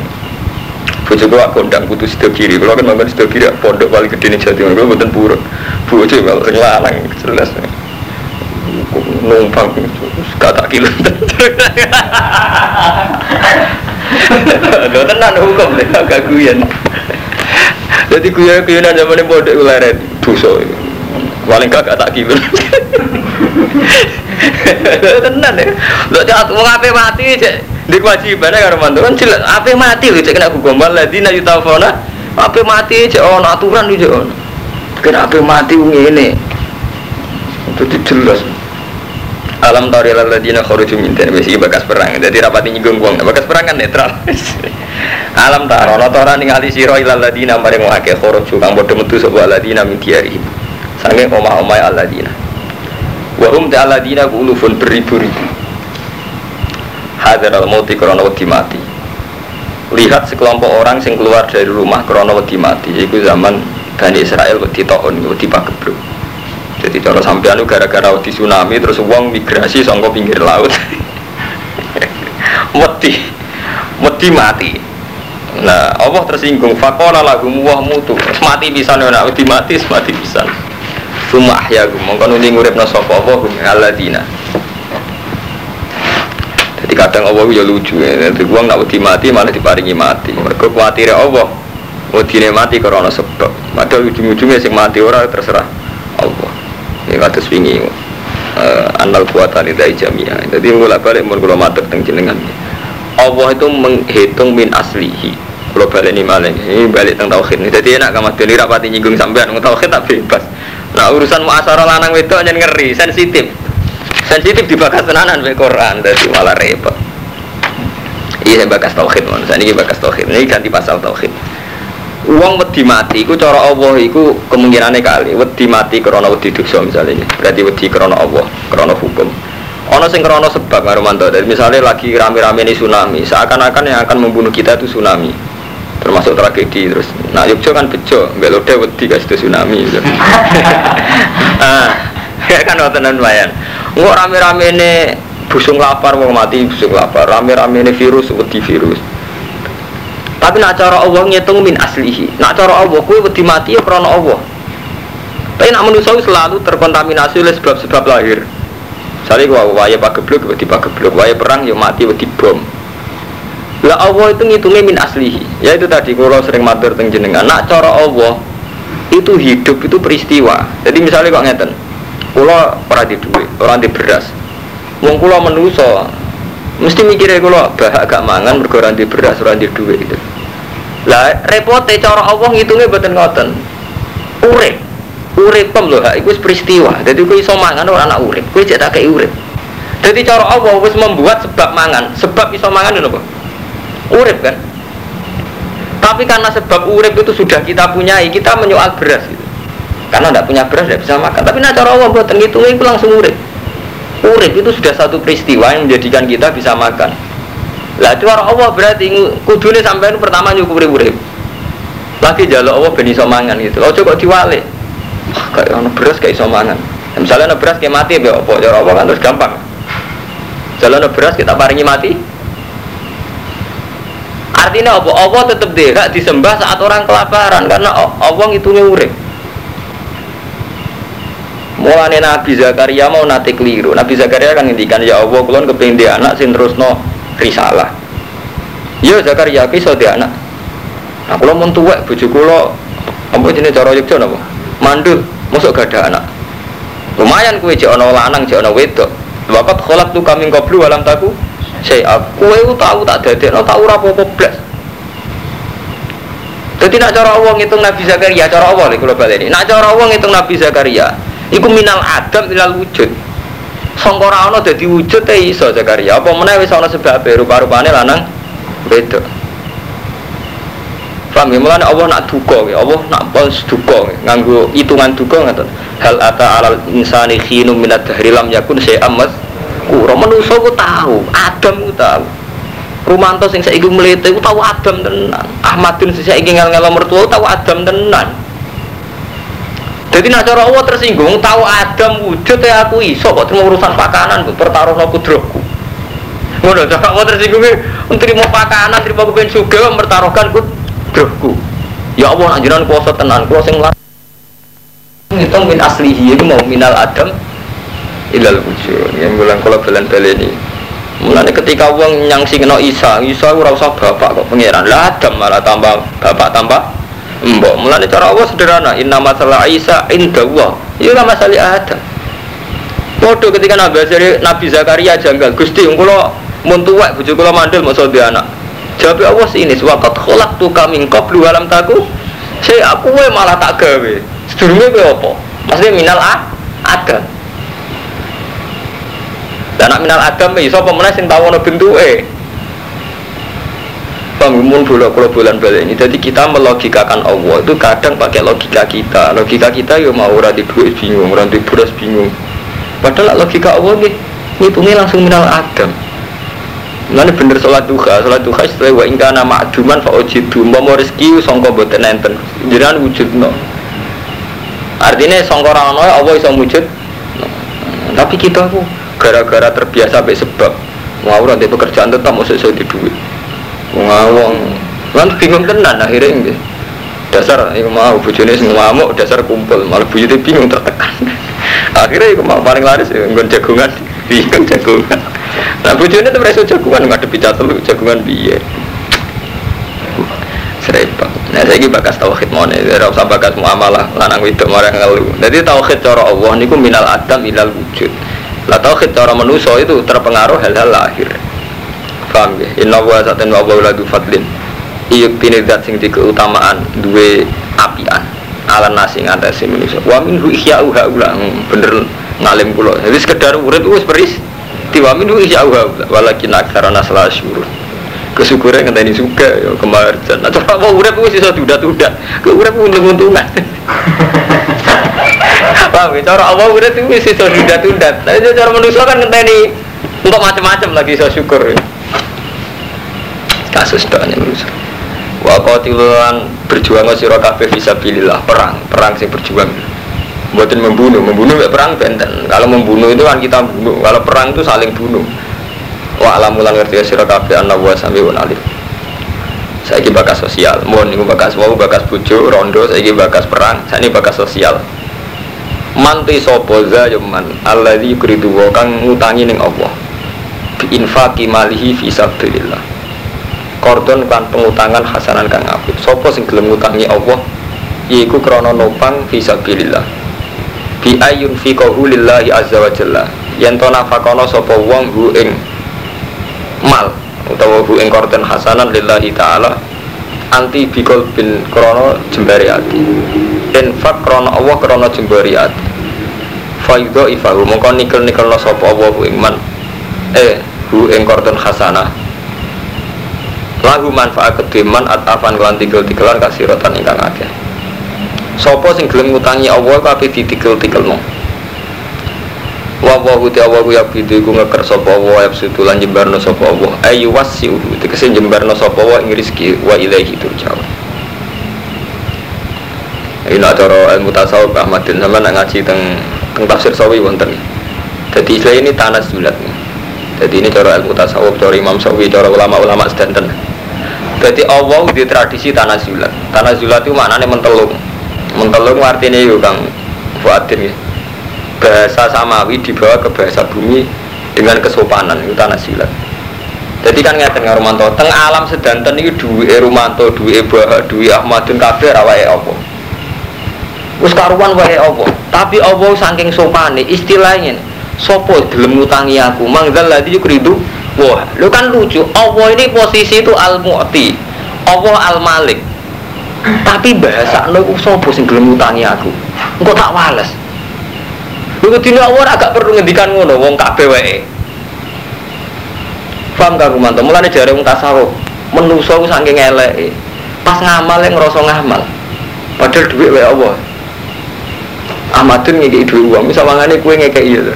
Bojo kula kondang putus sida kiri. Kula kan manggon sida kiri pondok paling gede ning Jawa Timur. Kula mboten purun. Bojo kalau sing lanang jelas. Numpang kata kilo. Lho tenan hukum deh agak guyon. Jadi guyon-guyonan zaman ini pondok ularen dosa. Paling gak tak kilo. <laughs> Tenan ya. Lho cak wong ape mati cek di kewajibannya karo mantu kan jelas ape mati lho cek kena hukum waladina yutafona ape mati cek ono aturan iki cek ono. Kena ape mati wong ngene. Itu jelas. Alam tari ladina kharuju min dan besi bakas perang. Jadi rapati nyinggung wong. Bakas perang kan netral. <laughs> Alam taro ana ora ningali sira ilal ladina maring wong akeh kharuju kang padha metu sapa ladina min diarihim. Sange omah-omah aladina. Wa hum ta'aladina ulufun beribu-ribu. Hadar al-mauti krono wedi mati. Lihat sekelompok orang yang keluar dari rumah krono wedi mati. Itu zaman Bani Israel wedi taun, wedi pagebluk. Jadi cara sampean gara-gara wedi tsunami terus uang migrasi sangka pinggir laut. <laughs> wedi. Wedi mati. Nah, Allah tersinggung. Fakola lahum wah mutu. Mati bisa nek wedi mati, mati bisa. Suma ahyakum mongko nuli nguripna sapa apa hum alladzina. Jadi kadang Allah ya lucu ya. Jadi uang nak wedi mati malah diparingi mati. Mereka khawatir Allah. Wedine mati karena sebab. Padahal ujung-ujungnya sing mati ora terserah Allah. Ini kados wingi. Uh, anal kuatan dari jamiah. Jadi mulai balik mun kula matur teng jenengan. Allah itu menghitung min aslihi. Kalau balik ini malah ini balik tentang tauhid ini. Jadi enak kamu dulu rapati nyinggung sampean tauhid tak bebas. Nah urusan muasara lanang itu hanya ngeri, sensitif. Sensitif dibahas tenanan be Quran, jadi malah repot. Iya bakas tauhid, man. Saya ini bakas tauhid. Ini ganti pasal tauhid. Uang wedi mati, iku cara Allah, iku kemungkinannya kali. Wedi mati karena wedi dosa misalnya. Berarti wedi karena Allah, karena hukum. Ono sing karena sebab ngarumanto. Dari misalnya lagi rame-rame ini tsunami, seakan-akan yang akan membunuh kita itu tsunami termasuk tragedi terus nah Yogyo kan bejo belode wedi kasih itu tsunami. <laughs> Gitu. ya kan wontenan lumayan nggak rame-rame ini busung lapar mau mati busung lapar. Rame-rame ini virus wedi virus. Tapi nak cara Allah ngitung min aslihi. Nak cara Allah kue wedi mati ya karena Allah. Tapi nak manusia selalu terkontaminasi oleh sebab-sebab lahir. Misalnya gua waya pagebluk, wedi pagebluk, waya perang ya mati wedi bom. Lah Allah itu ngitungnya min aslihi. Ya itu tadi kalau sering matur teng jenengan. Nak cara Allah itu hidup itu peristiwa. Jadi misalnya kok ngeten. Kula ora di duit, ora di beras. Wong kula menuso mesti mikirnya kula bah agak mangan mergo ora di beras, ora di duit itu. Lah repote cara Allah ngitungnya mboten ngoten. Urip. Uripem lho, iku peristiwa. Jadi kowe iso mangan ora anak urip. Kowe cek tak urip. Jadi cara Allah wis membuat sebab mangan. Sebab iso mangan lho, urip kan? Tapi karena sebab urip itu sudah kita punyai kita menyoal beras gitu. Karena tidak punya beras tidak bisa makan. Tapi nah cara Allah buat itu itu langsung urip. Urip itu sudah satu peristiwa yang menjadikan kita bisa makan. Lah cara Allah berarti kudune sampai pertama nyukuri urip. Lagi jaluk Allah ben iso mangan gitu. Ojo kok diwalik. Wah, kayak ono beras kayak iso mangan. Ya, misalnya ono beras kayak mati ya apa cara apa kan terus gampang. Jalan beras kita paringi mati artinya apa Allah tetap derak disembah saat orang kelaparan karena Allah ngitungnya urip Mulane Nabi Zakaria mau nate keliru. Nabi Zakaria kan ngendikan ya Allah kulon kepengin dia anak sing terusno risalah. Ya Zakaria ki dia anak. Nah kula mun tuwek bojo kula apa jenenge cara Yogya napa? Mandul, mosok gak ada anak. Lumayan kuwi jek ana lanang jek ana wedok. Wakat kholak tu kami qablu alam taku. Saya aku itu tahu tak dadekno tahu ora apa-apa blas. Jadi nak cara Allah ngitung Nabi Zakaria, cara Allah nih kalau balik ini. Nak cara Allah ngitung Nabi Zakaria, Iku minal adam ilal wujud. Sangkara ana dadi wujud te iso Zakaria. Apa meneh wis sebab rupa-rupane lanang beda. Paham ya? Mulane Allah nak duka ya. Allah nak pas duka nganggo hitungan duka ngoten. Hal ata alal insani khinum minad dahri lam yakun syai'am mas. Kura manusa ku tahu, Adam ku tahu. Rumanto sing saiki mlete ku tahu Adam tenan. Ahmadun sing saiki ngel-ngelo mertua tahu Adam tenan. Jadi nak cara Allah tersinggung, tahu Adam wujud ya aku iso kok terima urusan pakanan, pertaruh aku kudrohku. Ngono, cara Allah tersinggung, terima pakanan, terima kepen suga, mempertaruhkan kudrohku. Ya Allah, anjuran kuasa tenan, kuasa yang Ngitung min aslihi itu mau minal Adam ilal wujud. Yang bilang kalau belen ini. Mulanya ketika uang nyangsi kena Isa, Isa ora usah bapak kok pangeran. Lah Adam malah tambah bapak tambah Mbok, mulane cara Allah sederhana, inna masalah Isa inda Allah. Iya lah masalah Adam. Waduh ketika Nabi Zakaria, Nabi Zakaria janggal, Gusti kula mun tuwek bojo kula mandel mosok di anak. Jawab Allah ini, waqat khalaqtu kami qablu alam taku. Saya aku malah tak gawe. Sedurunge kowe apa? Maksudnya minal a Adam. Dan nak minal Adam iso apa meneh sing tau ana bentuke? Bangun bola kalau bulan balik ini. Jadi kita melogikakan Allah itu kadang pakai logika kita. Logika kita ya mau orang duit bingung di beras bingung. Padahal logika Allah nih ngitungnya langsung minal adam. Nanti bener sholat duha, sholat duha setelah wa ingka nama aduman fa ojidu mau rezeki songko boten enten. Jiran wujud no. Artinya songko rano Allah bisa wujud. No. tapi kita aku gara-gara terbiasa sampai sebab. Mau di pekerjaan tetap masuk saya di duit ngawang kan bingung tenan akhirnya ini dasar itu mau bujune sing ngamuk dasar kumpul. Malah bujune bingung tertekan. <laughs> Akhirnya itu mau paling laris ya ngon jagungan. <laughs> Bingung jagungan. Nah bujune tuh mereka jagungan ngadepi lu jagungan biye serempet. Nah saya ini bakas tauhid mana tidak usah bakas muamalah lanang itu marah ngeluh jadi tauhid cara Allah niku minal adam ilal wujud lah tauhid cara manusia itu terpengaruh hal-hal lahir. Paham ya inna wa saten wa wa fadlin. Iyuk tini dat sing di keutamaan duwe apian. Ala nasi ngatasi manusia wa hu ihya'u haula. Hmm, bener ngalim kula. Jadi sekedar urip wis peris tiwa hu ihya'u haula. Walakin aktsara nasla syurur kesyukuran ngenteni suka ya kemarjan nah coba mau urip wis iso dudat-dudat ke urip untung-untungan <laughs> paham ya? Cara Allah urip wis iso dudat-dudat nah cara manusia kan ngenteni untuk macam-macam lagi iso syukur ya. Kasus doanya manusia wa qatilan berjuang sira kabeh fisabilillah perang perang sing berjuang. Buatin membunuh membunuh ya perang benten. Kalau membunuh itu kan kita bunuh kalau perang itu saling bunuh. Wa alamulan ngerti sira kabeh ana wa sami wa alim. Saiki bakas sosial. Mohon niku bakas mau bakas bojo rondo saiki bakas perang. Saiki bakas sosial manti sapa za alladzi yuridu wa kang ngutangi ning Allah. Bi infaqi malihi fi sabilillah. Kordon kan pengutangan hasanan kang apik. Sopo sing gelem ngutangi Allah? Yaiku krono nopang fisabilillah bi ayun fi lillahi azza wa jalla. Yen to nafakono sapa wong hu ing mal utawa hu ing kordon hasanan lillahi taala anti bikol bin krono jembari ati. Infak krono Allah krono jembari ati. Faido ifahu mongko nikel nikel no sapa Allah hu ing man eh hu ing kordon hasanah lahu manfaat kediman atafan kelan tigel-tigelan rotan ingkang akeh. Sopo sing gelem ngutangi Allah kabeh ditigel-tigelno wa wa hu ta wa ya bidu iku ngeker sapa wa ya sutu lan jembarno sapa Allah ayu wasiu tegese jembarno sapa wa ing rezeki wa ilaihi turja'un Ini cara ilmu tasawuf Ahmadin sama nak ngaji teng teng tafsir sawi wonten. Jadi istilah ini tanah zulat. Jadi ini cara ilmu tasawuf, cara Imam Sawi, cara ulama-ulama sedanten. Jadi Allah di tradisi tanah zulat. Tanah zulat itu maknanya mentelung. Mentelung artinya itu kang Fuadin ya. Bahasa samawi dibawa ke bahasa bumi dengan kesopanan itu tanah zulat. Jadi kan ngeten karo Romanto, teng alam sedanten iki duwe Romanto, duwe Bah, duwe Ahmadun kabeh awake apa. Wis karuan wae apa. Tapi Allah saking sopane istilahnya sopo gelem ngutangi aku mangdal ladzi yukridu wah lu kan lucu Allah ini posisi itu al mu'ti Allah al malik tapi bahasa lu sopo sing gelem ngutangi aku engko tak wales lu dina Allah agak perlu ngendikan ngono wong kabeh wae. Paham kang Rumanto mulane jare wong tasawuf menusa ku saking eleke pas ngamal yang ngerasa ngamal padahal duit wae Allah. Ahmadun ngekei duit uang misal wangane kue ngekei iya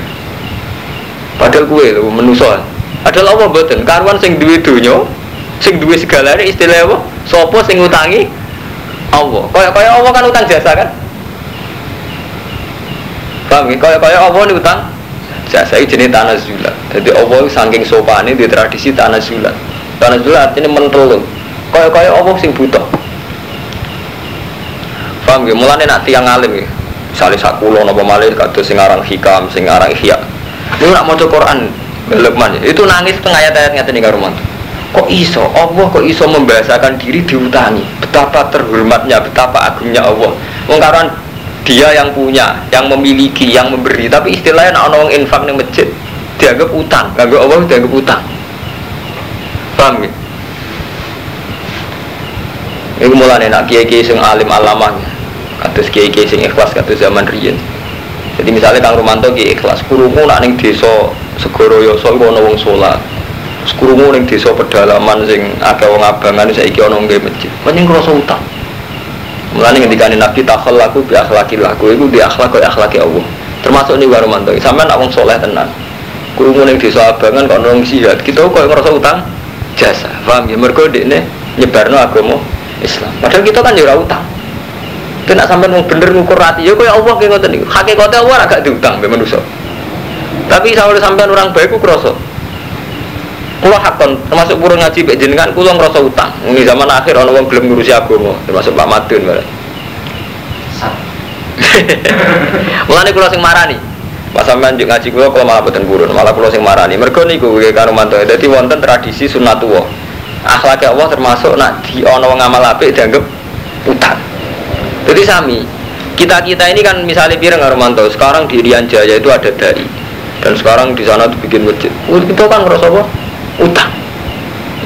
padahal kue lho menusa padahal Allah boten karuan sing duwe donya sing duwe segalanya istilah apa? Sapa sing ngutangi Allah? Kaya kaya Allah kan utang jasa kan paham ya kaya kaya Allah ini utang jasa itu jenis tanah zulat jadi Allah saking sopane di tradisi tanah zulat tanah zulat artinya mentelung kaya kaya Allah sing butuh? Paham ya mulane nak tiang alim ya. Misalnya sakulo nopo malih kados sing aran hikam sing aran ihya. Ini nak maca Quran Lukman ya. itu nangis tengah ayat-ayat ngeten nih karo kok iso? Allah kok iso membahasakan diri diutangi betapa terhormatnya betapa agungnya Allah. Wong karuan dia yang punya yang memiliki yang memberi. Tapi istilahnya nak ono wong infak ning masjid dianggap utang. Kanggo Allah dianggap utang. Paham ya ini mulai nak kiai-kiai sing alim alamah kados kiai-kiai sing ikhlas kados zaman riyen. Jadi misalnya Kang Romanto ki ikhlas kurungu nak ning desa Segoro Yoso iku ana wong salat kurungu ning desa pedalaman sing akeh wong abangan saiki ana nggih masjid. Pancen ngrasa utang Mulane ketika Nabi takhal laku bi akhlaki laku itu di akhlak kaya akhlaki Allah. Termasuk nih warumanto. Sampai nak wong soleh tenan. Kurungu ning desa abangan kok nong jihad. Kita kok ngerasa utang jasa. Paham ya? Mergo dekne nyebarno agama Islam. Padahal kita kan ya utang. Kena sampai mau bener ngukur hati, ya kaya Allah kayak ngoten niku. Hakikate Allah agak diutang mbek manusa. Tapi sampai sampean orang baik ku krasa. Kulo hakon termasuk purun ngaji mbek jenengan kulo ngrasa utang. Ini zaman akhir ana wong gelem ngurusi agama, termasuk Pak Madun malah. <laughs> Mulane kulo sing marani. Pas sampean njuk ngaji kulo kulo malah boten purun, malah kulo sing marani. Mergo niku nggih karo mantu. Dadi wonten tradisi sunnatullah. Akhlak Allah termasuk nak di ana wong amal apik dianggap utang. Jadi sami kita kita ini kan misalnya pirang Armanto sekarang di Rian Jaya itu ada dari dan sekarang di sana tuh bikin masjid. Itu kan ngerasa apa? Utang.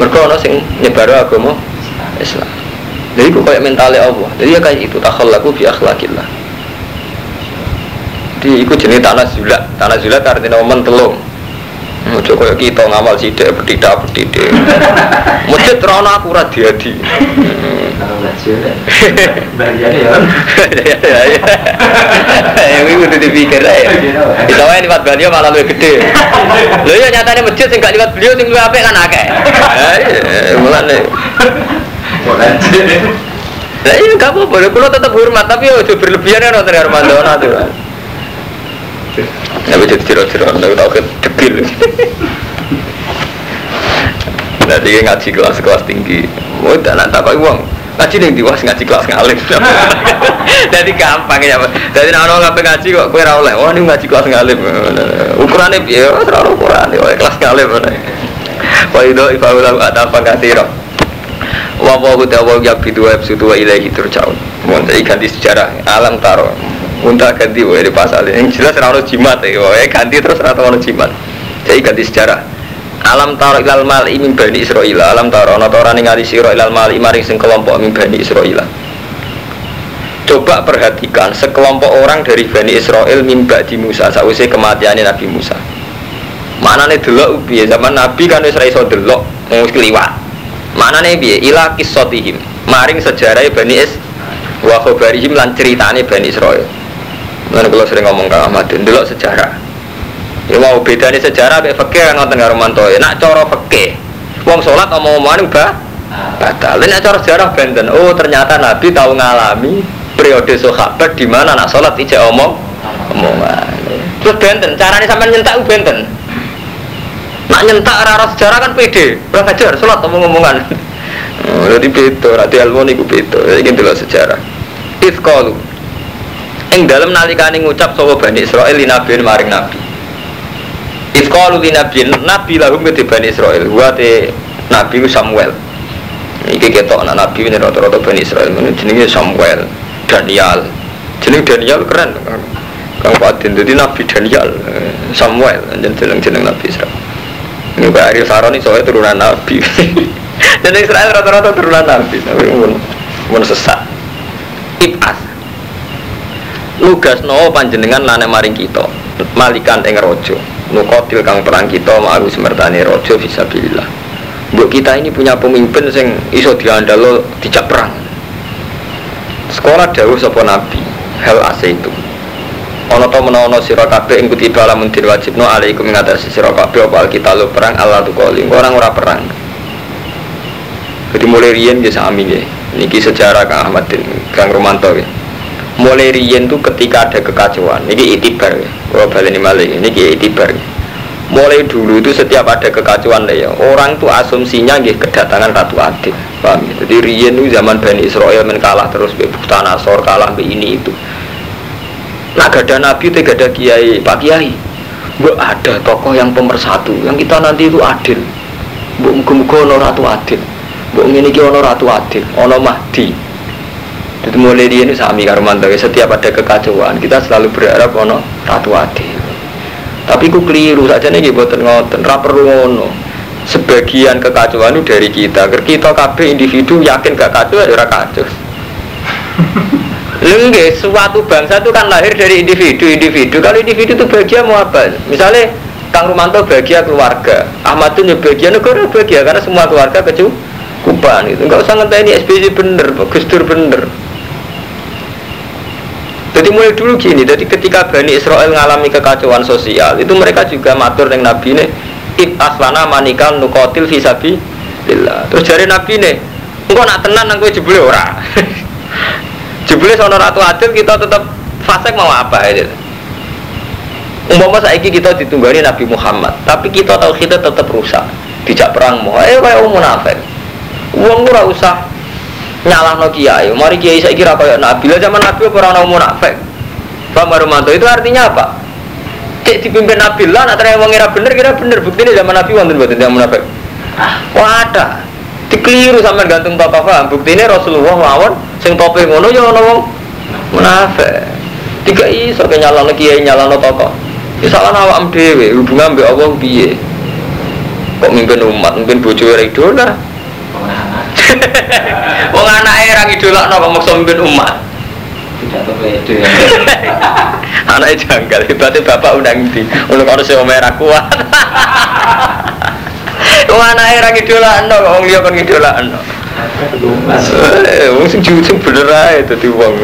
Mereka orang sing nyebar agama Islam. Jadi itu kayak mentalnya Allah. Jadi ya kayak itu takhallaku bi akhlakillah. Jadi itu jenis tanah zulat. Tanah zulat artinya momen telung. Ojo kaya kita ngamal sidik petidak petidik. <laughs> Masjid rono diadi. Kalau nggak sudah, bagiannya ya. Ya ya. Ya ini udah dipikir ya. Kita wae liwat beliau malah lebih gede. <laughs> Lho ya nyatanya masjid sing gak liwat beliau sing luwih apik kan akeh. Ya <laughs> iya mulane. Lah iya gak apa-apa, kulo tetap hormat tapi ojo berlebihan ya nonton Armando aturan. Ya bisa diciro-ciro, tapi tau kan degil. Nanti ngaji kelas-kelas tinggi, mau tak nak tak uang. Ngaji nih diwas ngaji kelas ngalim. <laughs> Jadi gampang ya. Jadi nak orang ngapain ngaji kok kue rawleh. Wah ini ngaji kelas ngalim. Ukurannya biar terlalu ukuran. Wah kelas ngalim. Wah itu ifaulah ada apa katiro. Wa wa hu tawa ya bidu wa absutu wa ilaihi turja'un. Mun ganti sejarah alam taro. Unta ganti wae di pasal. Yang jelas ora ono jimat ya. Wae ganti terus ora ono jimat. Jadi ganti sejarah. Alam taro ilal mali min bani Israil. Alam taro ana ora ningali sira ilal mali maring sing kelompok min bani Israil. Coba perhatikan sekelompok orang dari Bani Israel mimba di Musa sausai kematiannya Nabi Musa. Mana nih delok piye zaman Nabi kan wis iso delok mau kliwat. Mana nih piye ila kisotihim maring sejarah Bani Is wa khobarihim lan ceritane Bani Israel. Mana kalau sering ngomong ke Ahmad, delok sejarah. Ya mau bedane sejarah mek fikih kan ngoten karo mantoe. Nak cara fikih, wong salat omong-omongan ubah batal. Nek cara sejarah benten, oh ternyata Nabi tahu ngalami periode sahabat di mana nak sholat ijek omong omongan. Terus benten, caranya sampai nyentak benten. Nak nyentak arah sejarah kan pede, kurang ajar sholat omong-omongan. <laughs> Oh, jadi beda, rati ilmu niku beda. Ini dulu sejarah. Ifkalu. Ing dalam nalikane ngucap sapa Bani Israil li nabi maring nabi. Ifkalu li nabi nabi lahum ke Bani Israil. Wa te nabi Samuel. Iki ketok anak nabi ini rata-rata Bani Israil. Ini jenenge Samuel, Daniel. Jeneng Daniel keren. Kang Fatin jadi Nabi Daniel, eh, Samuel, jeneng jeneng Nabi Israel. Ini Pak Ariel Saroni soalnya turunan Nabi. <laughs> Dan Israel rata-rata turunan Nabi, tapi pun sesat. Ibas. Lugas no panjenengan lane maring kita, malikan ing rojo. Nukotil kang perang kita ma'aru semertane rojo fisabilillah. Mbok kita ini punya pemimpin sing iso diandalo dijak perang. Sekolah dawuh sapa nabi, hal ase itu. Ono to menawa sira kabeh ing kutiba lamun wajibno alaikum ngatasi sira kabeh apa kita lo perang Allah tu kali orang ora perang. Jadi mulai riyen ya sami ya. Niki sejarah Kang Ahmad Kang Romanto. Mulai riyen tuh ketika ada kekacauan, niki itibar ya. Kalau baleni malih niki itibar. Ya. Mulai dulu itu setiap ada kekacauan ya, orang tuh asumsinya nggih kedatangan Ratu Adil. Paham ya? Jadi riyen tuh zaman Bani Israel men kalah terus be Nasor kalah be ini itu Nah gak ada nabi, gak ada kiai, pak kiai. Bu ada tokoh yang pemersatu, yang kita nanti itu adil. Bu muga-muga ono ratu adil. Bu iki ono ratu adil, ono mahdi. Jadi mulai dia ini sami karo setiap ada kekacauan kita selalu berharap ono ratu adil. Tapi ku keliru saja nih buat ngoten, ra perlu ngono. Sebagian kekacauan itu dari kita. Kita kabeh individu yakin gak kacau ya ora kacau. Lengge, suatu bangsa itu kan lahir dari individu-individu. Kalau individu itu bahagia mau apa? Misalnya Kang Rumanto bahagia keluarga, Ahmad itu bahagia negara bahagia karena semua keluarga kecukupan itu. Enggak usah ini SBY bener, Gus Dur bener. Jadi mulai dulu gini, jadi ketika Bani Israel mengalami kekacauan sosial, itu mereka juga matur dengan Nabi ini, Ib aslana manikal nukotil visabi Terus dari Nabi ini, engkau nak tenan, engkau jebule ora. <laughs> Jebule sono ratu adil kita tetap fasik mau apa itu. Umpama saiki kita ditunggani Nabi Muhammad, tapi kita tahu kita tetap rusak, tidak perang mau. Eh kayak munafik. Uang usah nyalah no kiai. Mari kiai saya kira kayak Nabi lah zaman Nabi orang mau munafik. Pak Marumanto itu artinya apa? Cek dipimpin Nabi lah, nak terang ngira bener kira bener. Bukti ini zaman Nabi wonten buat tidak munafik. Wah ada. Dikeliru sama gantung tokoh paham. Bukti ini Rasulullah lawan sing tope ngono ya ana wong munafik tiga iso ke nyalano kiai nyalano toko ya salah awak dhewe hubungan mbek Allah piye kok mimpin umat mimpin bojo ora idola <laughs> wong anake ra idolakno kok maksa mimpin umat tidak pede <laughs> anaknya janggal berarti bapak undang di untuk harus yang merah kuat <laughs> wong anake ra idolakno kok wong liya kon idolakno Eh, wong sing jujur bener ae dadi wong.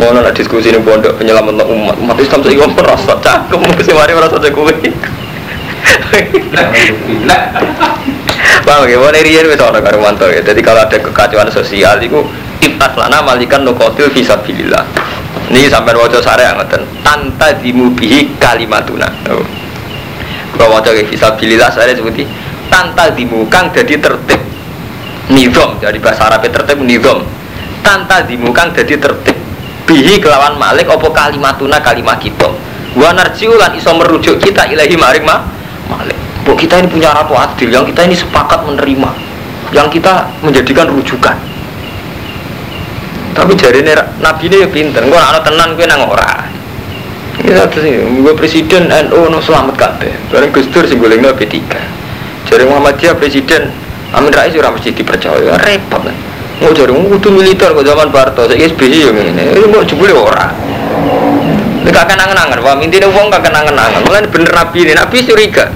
Ono nak diskusi ning pondok penyelamat umat. Umat Islam saiki wong merasa cangkem sing mari merasa kuwi. Bang, ya, mana rian wis ana karo mantu ya. Jadi kalau ada kekacauan sosial itu ibtas lana malikan nukotil fisabilillah. Ini sampai wajah sare ngoten. Tanta dimubihi kalimatuna. Oh. Kalau fisabilillah saya seperti tanta dimukang jadi tertib nizam dari bahasa Arab tertib nizam tanta dimukang jadi tertib bihi kelawan malik opo kalimatuna kalimat kita wa narjiu lan iso merujuk kita ilahi maring ma malik bu kita ini punya ratu adil yang kita ini sepakat menerima yang kita menjadikan rujukan tapi jari ini nabi ini ya pinter gue anak tenan gue nang ora satu sih gue presiden NU no selamat kabeh bareng Gus Dur sing goleng P3 jari Muhammadiyah presiden Amin Rais ora mesti dipercaya, repot kan. Mau jadi mau kudu militer kok zaman Barto, saya SBY yang ini, ini mau jebule ora. Ini gak kenangan-angan, paham? Intinya uang gak kenangan-angan. Mulai bener Nabi ini, Nabi curiga.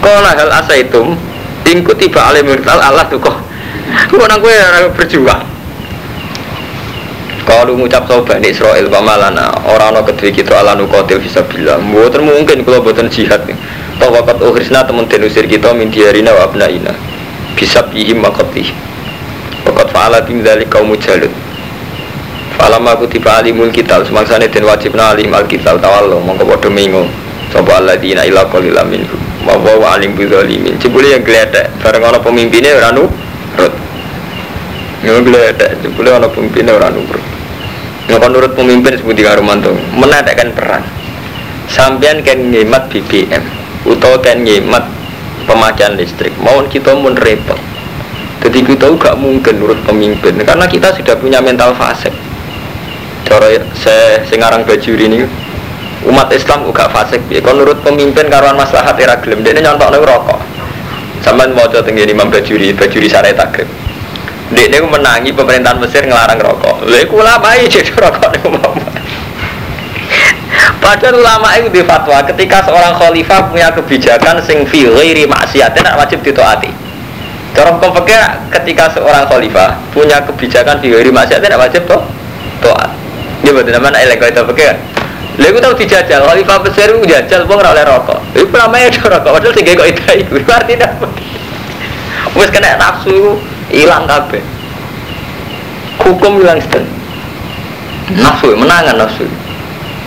Kalau hal asa itu, ingkut tiba alim mirtal Allah tuh kok. Kok nang gue berjuang. Kalau ngucap sobat Bani Israel pamalana orang no kedua kita ala nukotil bisa bilang, buatan mungkin kalau buatan jihad. Nih. Tawakat uhrisna temen denusir kita min diarina wa abnaina. Bisa bihim makotih Wakat fa'ala bim dari kaum jalut. Falam aku tiba alimul kitab semaksane den wajibna alim al kitab tawallo mongko padha mingo sapa alladzina ila qalila minhum wa wa alim bidzalimin jebule yang gledek bareng ana pemimpinnya ora nurut. Yang gledek jebule ana pemimpinnya ora nurut. Nggak nurut pemimpin seperti karumanto menadakkan perang. Sampean kan ngemat BBM utawa kan ngemat pemakaian listrik. Mau kita mun repot. Jadi kita gak mungkin nurut pemimpin karena kita sudah punya mental fase cara saya sengarang baju ini umat Islam juga fasik. Ya kalau nurut pemimpin karuan maslahat era gelem. Dia nyontok rokok. Sampai mau coba tinggi imam bajuri bajuri syariat takrib dia ini menangi pemerintahan Mesir ngelarang rokok. Lalu aku lama <laughs> jadi rokok nih Padahal ulama itu di fatwa ketika seorang khalifah punya kebijakan sing fi ghairi maksiat tidak wajib ditaati. Cara hukum ketika seorang khalifah punya kebijakan fi ghairi maksiat tidak wajib toh taat. Dia betul namanya elek itu fikih. Lalu tahu dijajal, khalifah besar itu jajal, bang oleh rokok. Itu namanya ada rokok, padahal sih kok itu itu artinya apa? Wes kena nafsu hilang kabeh. Hukum hilang sedang. Nafsu menangan nafsu.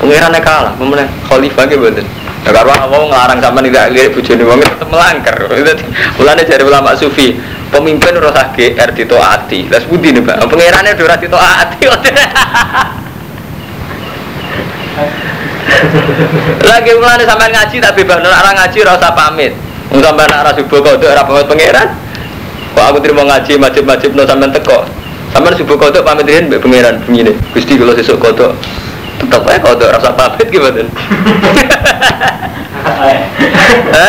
Pengirannya kalah, pemenang khalifah gitu betul. Ya karena mau ngelarang sama tidak lihat bujuni wong tetap melanggar. <laughs> Mulane dari ulama sufi, pemimpin rasa GR ditaati. Lah sebuti nih Pak, pengirannya ora ditaati. <laughs> <laughs> <laughs> Lagi mulane sampai ngaji tak bebas orang ngaji rasa pamit. Wong sampean ora subuh kok ora pamit pangeran. Kok aku terima ngaji majib-majib no sampean teko. Sampean subuh kok pamit riyen mbek pangeran begini. Gusti kula sesuk kodok tetap aja kalau rasa pamit gimana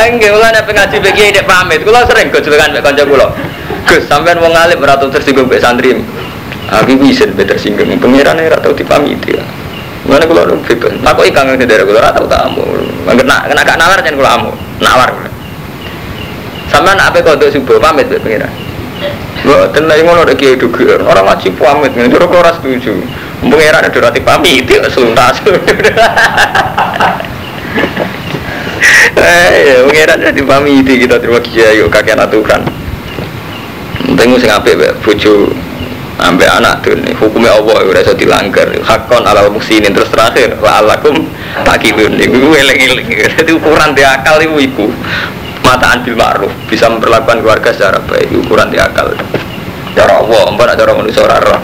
Enggak, mulai ada pengaji bagi ini pamit. Kulo sering gue juga kan kanca kulo. Gus, sampean mau ngalip ratu tersinggung ke santri. Aku bisa lebih tersinggung. Pengiran ya ratu dipamiti ya. Mana kulo nu bebas. Aku ikan ngerti dari kulo ratu tamu. Kena kena gak nalar jangan kulo amu. Nalar. Sampean apa kau tuh subuh pamit be pengiran. Gua tenang ngono ada kiai dugi. Orang ngaji pamit. Njuruk kulo ras setuju. Pengiran ada roti pamit ya suntas. Eh, ya, pengiran ada pamit kita terima kiai yuk kakek aturan. Tengok sing apik bojo ambek anak tuh hukumnya Allah ya rasa dilanggar. Hakon ala muksinin terus terakhir la alakum takilun iku eling-eling jadi ukuran di akal itu iku. Mataan bil ma'ruf bisa memperlakukan keluarga secara baik ukuran di akal. Cara Allah mbak cara manusia ora roh.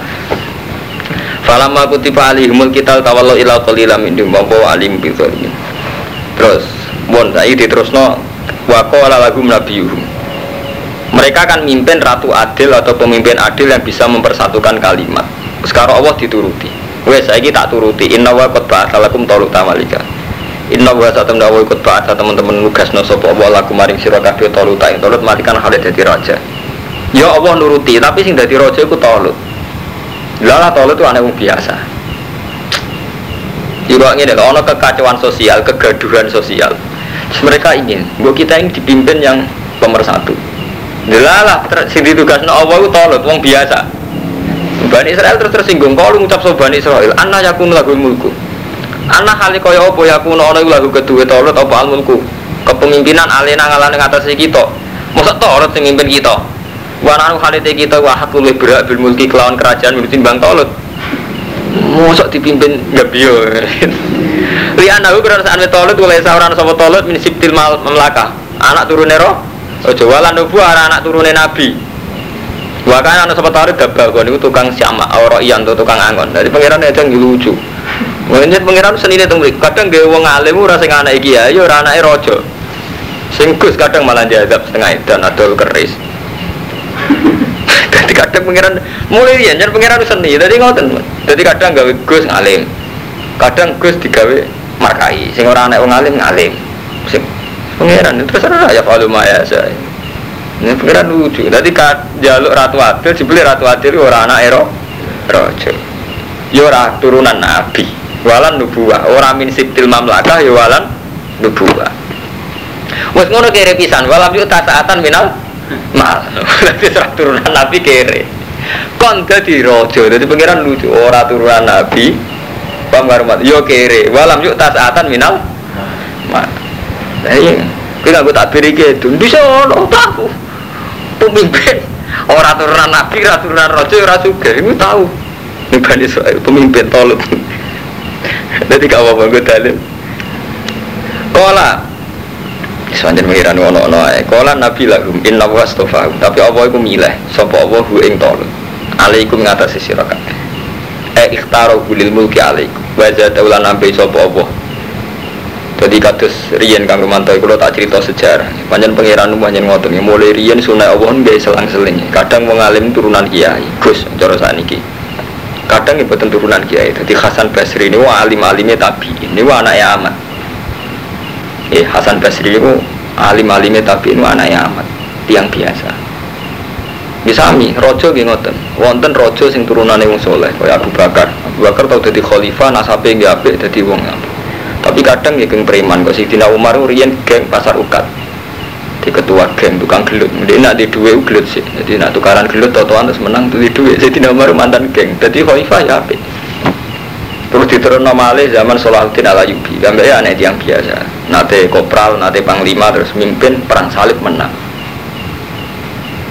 Falamma kutiba alihimul kital tawallu ila qalila min dimampu alim zalimin. Terus, bon saiki diterusno wa qala lahum nabiyuhum. Mereka akan mimpin ratu adil atau pemimpin adil yang bisa mempersatukan kalimat. Sekarang Allah dituruti. Wes saiki tak turuti. Inna wa qad ba'atsalakum taluta malika. Inna wa satam dawa ikut ba'atsa teman-teman nugasno sapa Allah lakum maring sira kabeh taluta. Talut matikan Khalid dadi raja. Ya Allah nuruti, tapi sing dadi raja iku Talut. Lala tol itu aneh biasa. Ibu ini kalau ono kekacauan sosial, kegaduhan sosial. Mereka ingin, gua kita ini dipimpin yang pemersatu. Lala, sing ditugas no Allah itu tolut, wong biasa. Bani Israel terus tersinggung, kalau ngucap so Bani Israel, anna yakun lagu mulku. Anna kali kaya apa yakun ono lagu kedua tolut apa al mulku. Kepemimpinan alena ngalane ngatasi kita. Masa tolut sing mimpin kita. Wananu khalite kita wah aku lebih berat bil mulki kelawan kerajaan milutin bang tolut. Mosok dipimpin gabio. Lian aku kira saat tolut oleh sauran sapa tolut min mal memlaka. Anak turune roh. Ojo walan nubu anak turune nabi. Bahkan anak sapa tolut dabal niku tukang siama ora iyan tukang angon. Dari pangeran aja lucu. Mungkin pangeran senine teng kadang gawe wong alim ora sing anak iki ya, ya ora anake raja. Sing Gus kadang malah diadab setengah dan adol keris. <laughs> Jadi kadang pengiran mulai jadi pengiran seni. Jadi ngoten. Jadi kadang gawe Gus ngalim. Kadang Gus digawe markai. Sing ora anak wong alim ngalim. Pengiran terus ora ya kalau maya saya. Ini pengiran lucu. Jadi jaluk ratu adil, dibeli ratu adil ora anak ero rojo. Ya ora turunan nabi. Walan nubuah. Ora min sibtil mamlakah ya walan nubuah. Wes ngono kere pisan. Walam yuk tasaatan minal mal <laughs> nanti serah turunan nabi kere kon jadi rojo jadi pengiran lucu ora turunan nabi pamar mat yo kere walam yuk tasaatan minal mal nah iya kita gue tak beri gitu bisa ono tahu pemimpin ora turunan nabi ora turunan rojo ora suka ini tahu Ini Bani Israel pemimpin tolut. <laughs> Jadi gak apa-apa gue dalil. Kola Sepanjang mengiran ono ono. Kola Nabi lahum inna wa astofahum. Tapi apa iku milih? Sapa apa hu ing tolut. Alaikum ngatasi sira kabeh. Eh ikhtaro bulil mulki alaikum. Wa jadaulan nambe sapa apa. Jadi kados riyen Kang Romanto kalau tak cerita sejarah. Panjen pangeran panjen ngoten mulai riyen sunai Allah nggih selang-seling. Kadang wong alim turunan kiai, Gus cara sakniki. Kadang ibu turunan kiai. Jadi Hasan Basri ini wah alim alimnya tapi ini wah anaknya amat. Eh Hasan Basri itu alim alimnya tapi ini anaknya amat. Tiang biasa. Misami, rojo nggih ngoten. Wonten rojo sing turunane wong soleh, kaya Abu Bakar. Abu Bakar tau dadi khalifah, nasabe nggih apik dadi wong. Tapi kadang ya geng preman, kok Sidina Umar riyen geng pasar ukat. Di ketua geng tukang gelut. Dia nak di duit gelut sih. Jadi nak tukaran gelut totoan terus menang tuh di duit. Sidina Umar mantan geng. Jadi khalifah ya apik. Terus diturun nomale zaman Salahuddin ala Yubi. Gambar ya aneh yang biasa. Nate kopral, nate panglima terus mimpin perang salib menang.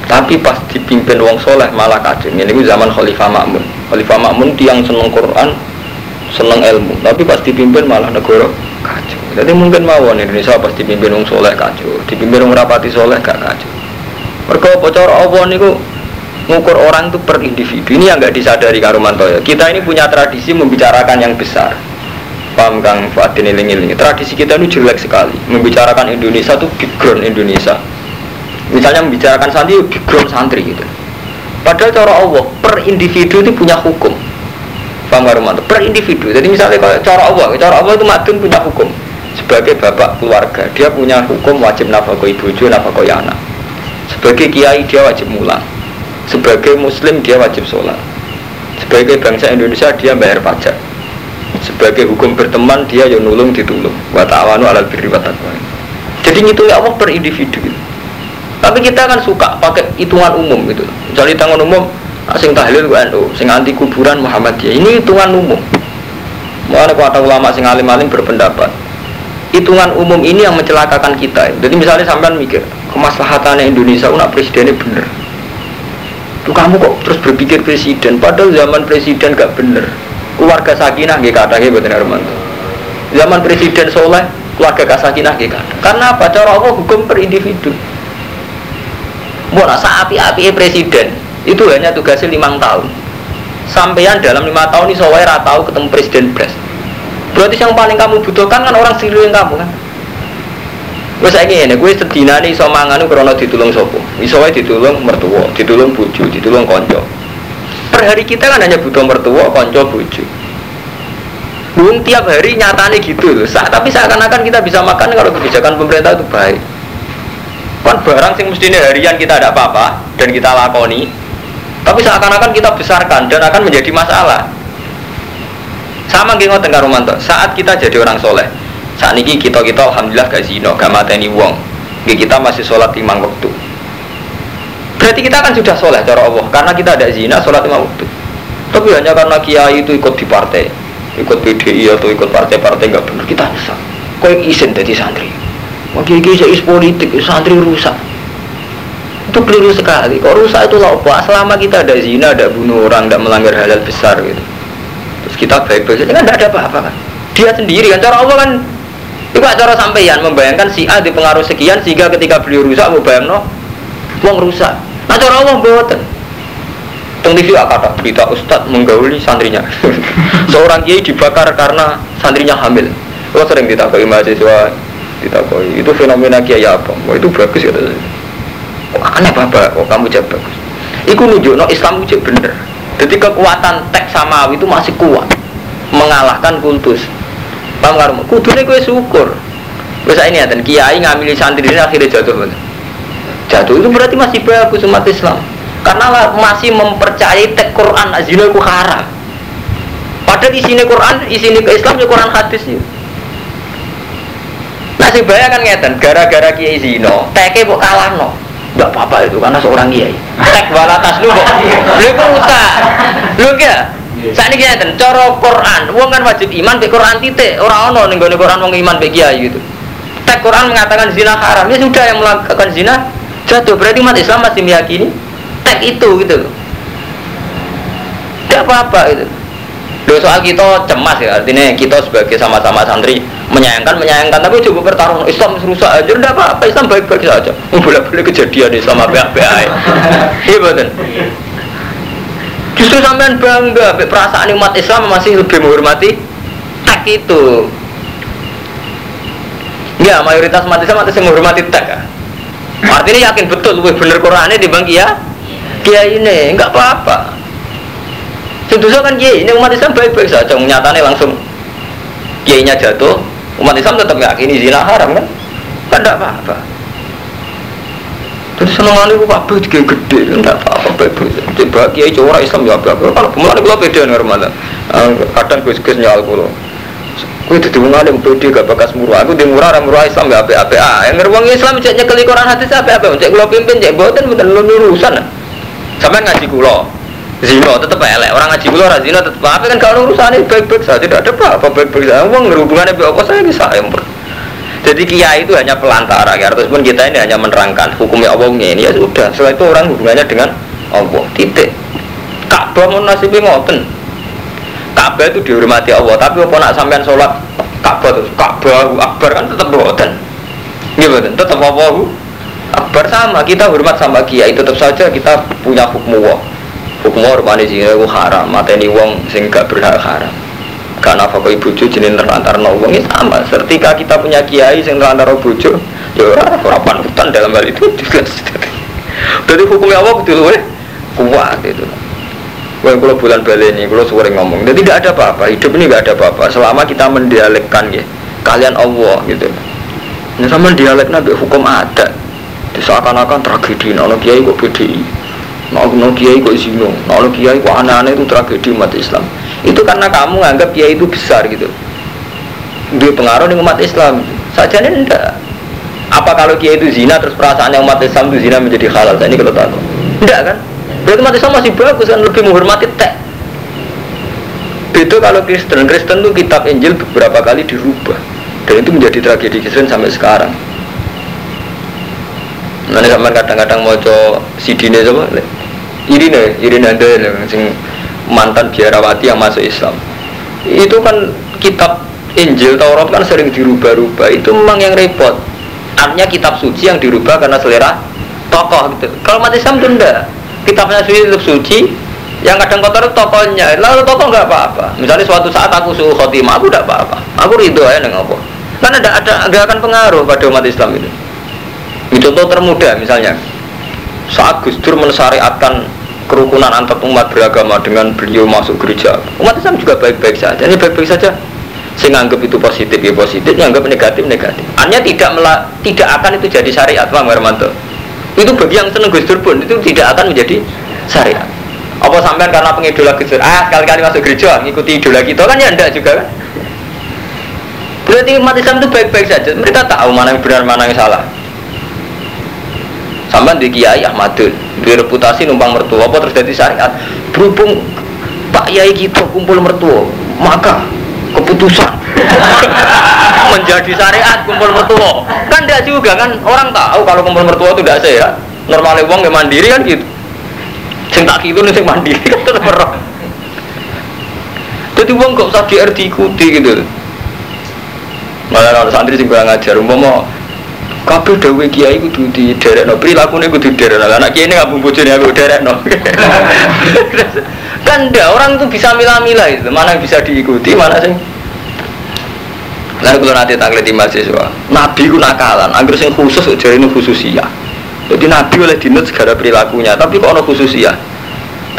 Tapi pas dipimpin wong soleh malah kacau. Ini zaman Khalifah Makmun. Khalifah Makmun tiang seneng Quran, seneng ilmu. Tapi pas dipimpin malah negara kacau. Jadi mungkin mawon Indonesia pas dipimpin wong soleh kacau, dipimpin wong rapati soleh gak kacau. Mereka bocor Allah niku ngukur orang itu per individu. Ini yang nggak disadari Karumanto ya. Kita ini punya tradisi membicarakan yang besar. Paham Kang Fadin iling-iling. Tradisi kita ini jelek sekali. Membicarakan Indonesia itu background Indonesia. Misalnya membicarakan santri, background santri gitu. Padahal cara Allah per individu itu punya hukum. Paham Karumanto? Per individu. Jadi misalnya kalau cara Allah, cara Allah itu madun punya hukum. Sebagai bapak keluarga, dia punya hukum wajib nafkah ibu, nafkah anak. Sebagai kiai dia wajib mulang sebagai muslim dia wajib sholat sebagai bangsa Indonesia dia bayar pajak sebagai hukum berteman dia yang nulung ditulung wa ta'awanu alal birri wa taqwa jadi itu ya Allah per individu tapi kita kan suka pakai hitungan umum gitu jadi tangan umum sing tahlil NU sing anti kuburan Muhammadiyah ini hitungan umum Mana kata ulama sing alim-alim berpendapat hitungan umum ini yang mencelakakan kita jadi misalnya sampean mikir kemaslahatannya Indonesia unak presidennya bener Tuh kamu kok terus berpikir presiden, padahal zaman presiden gak bener. Keluarga sakinah gak kata gitu Armanto. Zaman presiden soleh, keluarga sakinah gak kata. Karena apa? Cara Allah hukum per individu. Mau rasa api-api presiden itu hanya tugasnya lima tahun. Sampean dalam lima tahun ini soalnya tahu ketemu presiden pres. Berarti yang paling kamu butuhkan kan orang sekeliling kamu kan. Gue saya ini, gue sedina nih iso mangan krono ditulung sopo, iso ditulung mertua, ditulung buju, ditulung konco. Per hari kita kan hanya butuh mertua, konco, buju. Bung tiap hari nyatanya gitu loh. Sa tapi seakan-akan kita bisa makan kalau kebijakan pemerintah itu baik. Kan barang sing mestinya harian kita ada apa-apa dan kita lakoni, tapi seakan-akan kita besarkan dan akan menjadi masalah. Sama geng ngoten Romanto. Saat kita jadi orang soleh, saat ini kita kita alhamdulillah gak zino, gak mateni wong. Kita masih sholat lima waktu. Berarti kita kan sudah sholat cara Allah karena kita ada zina sholat lima waktu. Tapi hanya karena kiai itu ikut di partai, ikut PDI atau ikut partai-partai nggak benar kita rusak. Kau izin jadi santri. Mau kiai kiai politik, santri rusak. Itu keliru sekali. Kok rusak itu apa? Selama kita ada zina, ada bunuh orang, tidak melanggar halal besar gitu. Terus kita baik-baik saja kan tidak ada apa-apa kan. Dia sendiri kan cara Allah kan itu cara sampeyan membayangkan si A di pengaruh sekian sehingga ketika beliau rusak mau bayang no, uang rusak. Nah cara Allah buatan. Teng TV kata berita Ustadz menggauli santrinya. <laughs> Seorang kiai dibakar karena santrinya hamil. Lo sering ditakoi mahasiswa, ditakoi itu fenomena kiai apa? Wah itu bagus ya. Oh, aneh bapak, kok kamu jawab bagus. Iku nunjuk no Islam itu bener. Jadi kekuatan teks samawi itu masih kuat. Mengalahkan kultus. Paham karmu kudune gue syukur. Wes ini ya dan kiai ngambil santri ini akhirnya jatuh jatuh itu berarti masih bagus umat Islam. Karena masih mempercayai tek Quran zina itu haram. Padahal di sini Quran di sini ke Islam ya Quran hadis ya. Nasib bahaya kan ngeten, gara-gara kiai zino, teke kok kalah no, nggak apa-apa itu karena seorang kiai. Tek balatas lu kok, lu kok rusak, lu enggak? Saat ini kita coro Quran, uang kan wajib iman be Quran titik, orang ono nih Quran wong iman be kiai gitu. Tek Quran mengatakan zina haram, ya sudah yang melakukan zina jatuh. Berarti umat Islam masih meyakini tek itu gitu. Tidak apa-apa itu. Loh, soal kita cemas ya, artinya kita sebagai sama-sama santri menyayangkan, menyayangkan, tapi coba bertarung Islam rusak aja, tidak apa-apa, Islam baik-baik saja. Boleh-boleh kejadian Islam apa-apa Iya betul. Justru sampean bangga, perasaan umat Islam masih lebih menghormati tak itu. Ya, mayoritas umat Islam masih menghormati tak. Ya? Artinya yakin betul, lebih bener Qurannya dibang ya, kiai ini, enggak apa-apa. Sedoso kan kiai, ini umat Islam baik-baik saja, nyatanya langsung kiainya jatuh, umat Islam tetap yakini zina haram kan? Kan tidak apa-apa. Terus senengan itu apa juga gede, tidak apa-apa baik-baik. Coba kiai cowok Islam ya apa-apa. Kalau pemulaan itu beda nih Ramadan. Kadang gus-gus nyal kulo. Kue jadi wong alim pede gak bakas murah. Aku di murah orang murah Islam gak apa-apa. Ah, yang ngeruang Islam cek nyekeli hati apa-apa. Cek kulo pimpin cek buatan bukan lu urusan. Sampai ngaji kulo. Zino tetap elek. Orang ngaji kulo orang zino tetap apa kan kalau urusan ini baik-baik saja tidak ada apa-apa baik-baik saja. Uang hubungannya apa saya bisa yang jadi kiai itu hanya pelantara ya. Pun kita ini hanya menerangkan hukumnya Allahnya ini ya sudah. Setelah itu orang hubungannya dengan Allah. Titik. Ka'bah mau nasibnya ngoten. Ka'bah itu dihormati Allah. Tapi apa nak sampean sholat Ka'bah terus? Ka'bah Akbar kan tetap ngoten gitu tetap Allah Akbar sama. Kita hormat sama kiai. Tetap saja kita punya hukum Allah hukum hormati zina itu haram mateni wong sing gak berhak haram. Apa kau ibu jenis terlantar wong ini sama ketika kita punya kiai sing terlantar bojo ya orang hutan dalam hal itu. <laughs> Juga jadi hukumnya apa gitu loh kuat itu. Wah, kalau bulan balik ini, kalau sering ngomong, jadi tidak ada apa-apa, hidup ini tidak ada apa-apa. Selama kita mendialekkan ya, kalian Allah gitu. Ini sama dialeknya hukum ada. Seakan-akan tragedi, nono kiai kok BDI Nah, no kiai kok zino, nah kiai kok aneh-aneh itu tragedi umat Islam. Itu karena kamu anggap kiai itu besar gitu. Dia pengaruh di umat Islam. Saja ini enggak. Apa kalau kiai itu zina terus perasaannya umat Islam itu zina menjadi halal? Nah, ini kalau tahu. Enggak kan? Berarti umat Islam masih bagus kan lebih menghormati teh. Itu kalau Kristen, Kristen itu kitab Injil beberapa kali dirubah dan itu menjadi tragedi Kristen sampai sekarang. Nanti sama kadang-kadang mau coba sidine coba Irina, Irina ada yang mantan biarawati yang masuk Islam. Itu kan kitab Injil Taurat kan sering dirubah-rubah. Itu memang yang repot. Artinya kitab suci yang dirubah karena selera tokoh gitu. Kalau mati Islam enggak. Kitabnya suci tetap suci, yang kadang kotor tokohnya. Lalu tokoh nggak apa-apa. Misalnya suatu saat aku suhu khotimah, aku tidak apa-apa. Aku ridho ya dengan apa. Karena ada ada nggak akan pengaruh pada umat Islam itu. Contoh termudah misalnya saat Gus Dur mensyariatkan kerukunan antar umat beragama dengan beliau masuk gereja. Umat Islam juga baik-baik saja. Ini baik-baik saja. Saya nganggap itu positif ya positif. Nganggap negatif negatif. Hanya tidak mela, tidak akan itu jadi syariat Pak Hermanto. Itu bagi yang seneng Gus pun itu tidak akan menjadi syariat. Apa sampean karena pengidola Gus ah sekali-kali masuk gereja ngikuti idola kita kan? Ya enggak juga kan? Berarti umat Islam itu baik-baik saja. Mereka tahu mana yang benar mana yang salah. Sampai di Kiai Ahmadun, di reputasi numpang mertua, apa terjadi syariat. Berhubung Pak Kiai kita kumpul mertua, maka keputusan <laughs> menjadi syariat kumpul mertua. Kan tidak juga kan orang tahu kalau kumpul mertua itu tidak sehat. Normalnya uang yang mandiri kan gitu. Sing tak gitu nih sing mandiri kan perang. Jadi uang gak usah diikuti gitu. Malah kalau santri sing kurang ngajar, umpama kabeh dawe kiai kudu di derekno prilakune kudu derekno anak kiai ngabung bojone aku derekno. <laughs> Kan ndak orang tuh bisa milah-milah itu. Mana yang bisa diikuti mana sih? Lalu kalau nanti tanggal di mahasiswa, Nabi ku nakalan, agar sing khusus jadi ini khususia. Jadi Nabi oleh dinut segala perilakunya, tapi kok ono khususia.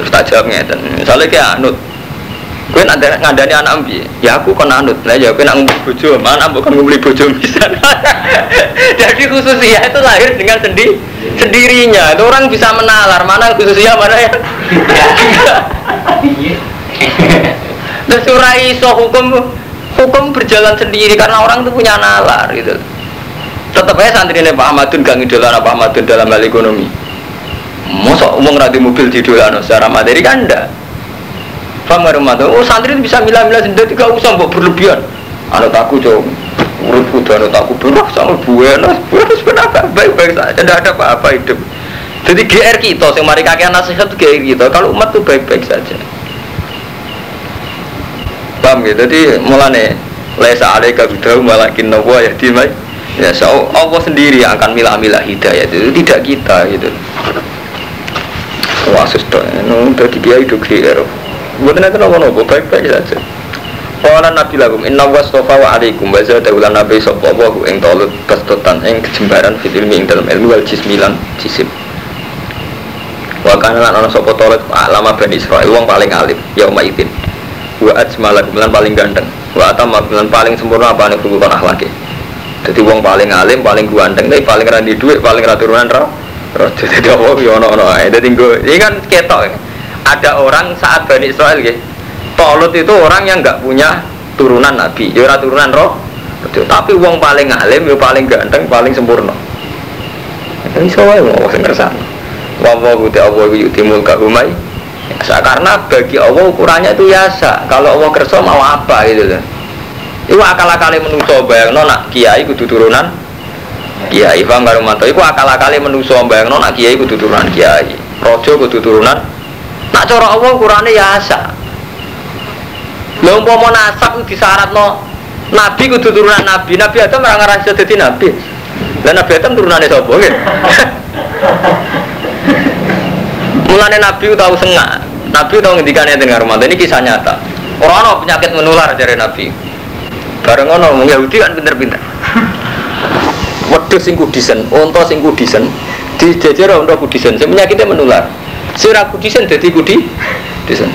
Terus tak jawab ngeten, misalnya kayak anut, Kue nak ngandani anak ambi, ya aku kon anut. Lah ya kue nak ngumpul bojo, mana bukan ngumpul bojo bisa. <laughs> Jadi khususnya itu lahir dengan sendi sendirinya. Itu orang bisa menalar mana khususnya mana ya. <laughs> Dan surah iso hukum hukum berjalan sendiri karena orang itu punya nalar gitu. Tetap aja santri ini Pak Ahmadun gak ngidolan Pak Ahmadun dalam hal ekonomi. Masa umum rati mobil di secara materi kan enggak Paham rumah tuh? Oh santri bisa milah-milah sendiri, tidak usah buat berlebihan. Anak aku coba urut kuda anak aku berah sama buena, buena sebenarnya baik-baik saja, tidak ada apa-apa hidup. Jadi GR kita, yang mari kakek nasihat itu GR kita. Kalau umat tuh baik-baik saja. Paham gitu? Jadi mulane lesa alaika bidahu malakin nawa ya dimai. Ya so, Allah sendiri yang akan milah-milah hidayah itu tidak kita gitu. Wah, sudah, nu tadi kiai itu kira. Bukan itu nopo-nopo, baik-baik saja. Qala Nabi lakum inna wastofa wa alaikum wa zada ulan nabi sapa wa ing tolut kestotan ing kejembaran fil ilmi dalam ilmu wal jismilan jisim. Wa kana lan ana sapa tolut alama bani Israil wong paling alim yauma idzin. Wa ajmala lan paling ganteng. Wa atama lan paling sempurna apa nek hubungan akhlake. Jadi wong paling alim, paling ganteng, tapi paling ra di dhuwit, paling ra turunan ra. Raja dadi apa yo ono-ono ae. Dadi ini kan ketok. Ada orang saat Bani Israel nggih Tolut itu orang yang nggak punya turunan nabi, ya turunan roh. Tapi wong paling alim, ya paling ganteng, paling sempurna. Ini soalnya mau sing kersane. Allah yuti mulka umai. Ya, karena bagi Allah ukurannya itu biasa. Kalau Allah kerso mau apa gitu loh. Itu akal-akali menuso bayang nak kiai kudu turunan kiai paham karo mantu iku akal-akali menuso bayang nak kiai kudu turunan kiai rojo kudu turunan nak cara Allah ukurane biasa Lha umpama nasab ku disyaratno nabi kudu turunan nabi. Nabi Adam ora ngaran iso nabi. Lah Nabi Adam turunane sapa nggih? <laughs> Mulane nabi tahu sengak. Nabi tahu ngendikane dengan Ramadan ini kisah nyata. Orang ana penyakit menular dari nabi. Bareng ngono wong Yahudi kan pinter-pinter. <laughs> Wedhus sing kudisen, unta sing kudisen, dijejer unta kudisen, sing penyakitnya menular. Sira kudisen dadi kudi disen.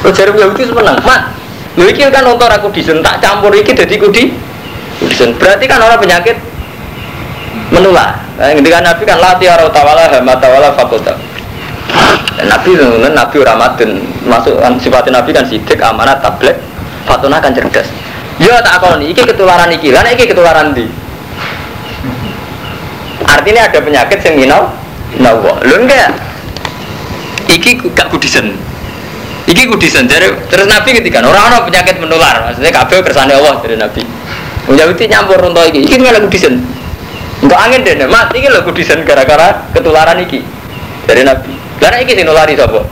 Terus jare Yahudi seneng, "Mat, Lho iki kan untuk aku disen tak campur iki dadi kudi. Disen. Berarti kan orang penyakit menular. Nah, kan Nabi kan lati ora tawala hama tawala fakulta. Nabi nunun Nabi Ramadan masuk kan sifatnya Nabi kan sidik amanat tablet fatuna kan cerdas. Ya tak nih, iki ketularan iki, lan iki ketularan di. Artinya ada penyakit yang minau, nawa. Lho enggak? Iki gak kudisen. Iki kudisen dari terus Nabi ketika orang orang penyakit menular, maksudnya kabel kersane Allah dari Nabi. Yahudi nyampur untuk iki, iki nggak kudisen. Untuk angin deh, mat iki lo kudisen gara-gara ketularan iki dari Nabi. Karena iki sih nulari sobo.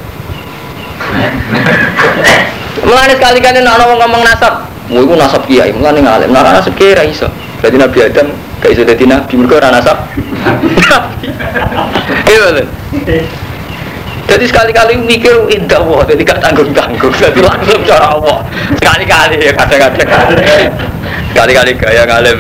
Mulane sekali-kali nek ngomong nasab, mau iku nasab kiai, mulane ngalim. Nah, nasab kiai iso. Berarti Nabi Adam gak iso dadi nabi mergo ora nasab. <laughs> Iya jadi sekali-kali mikir indah wah, jadi gak tanggung-tanggung. Jadi langsung cara Allah. Sekali-kali ya kadang-kadang. Sekali-kali gaya ngalim.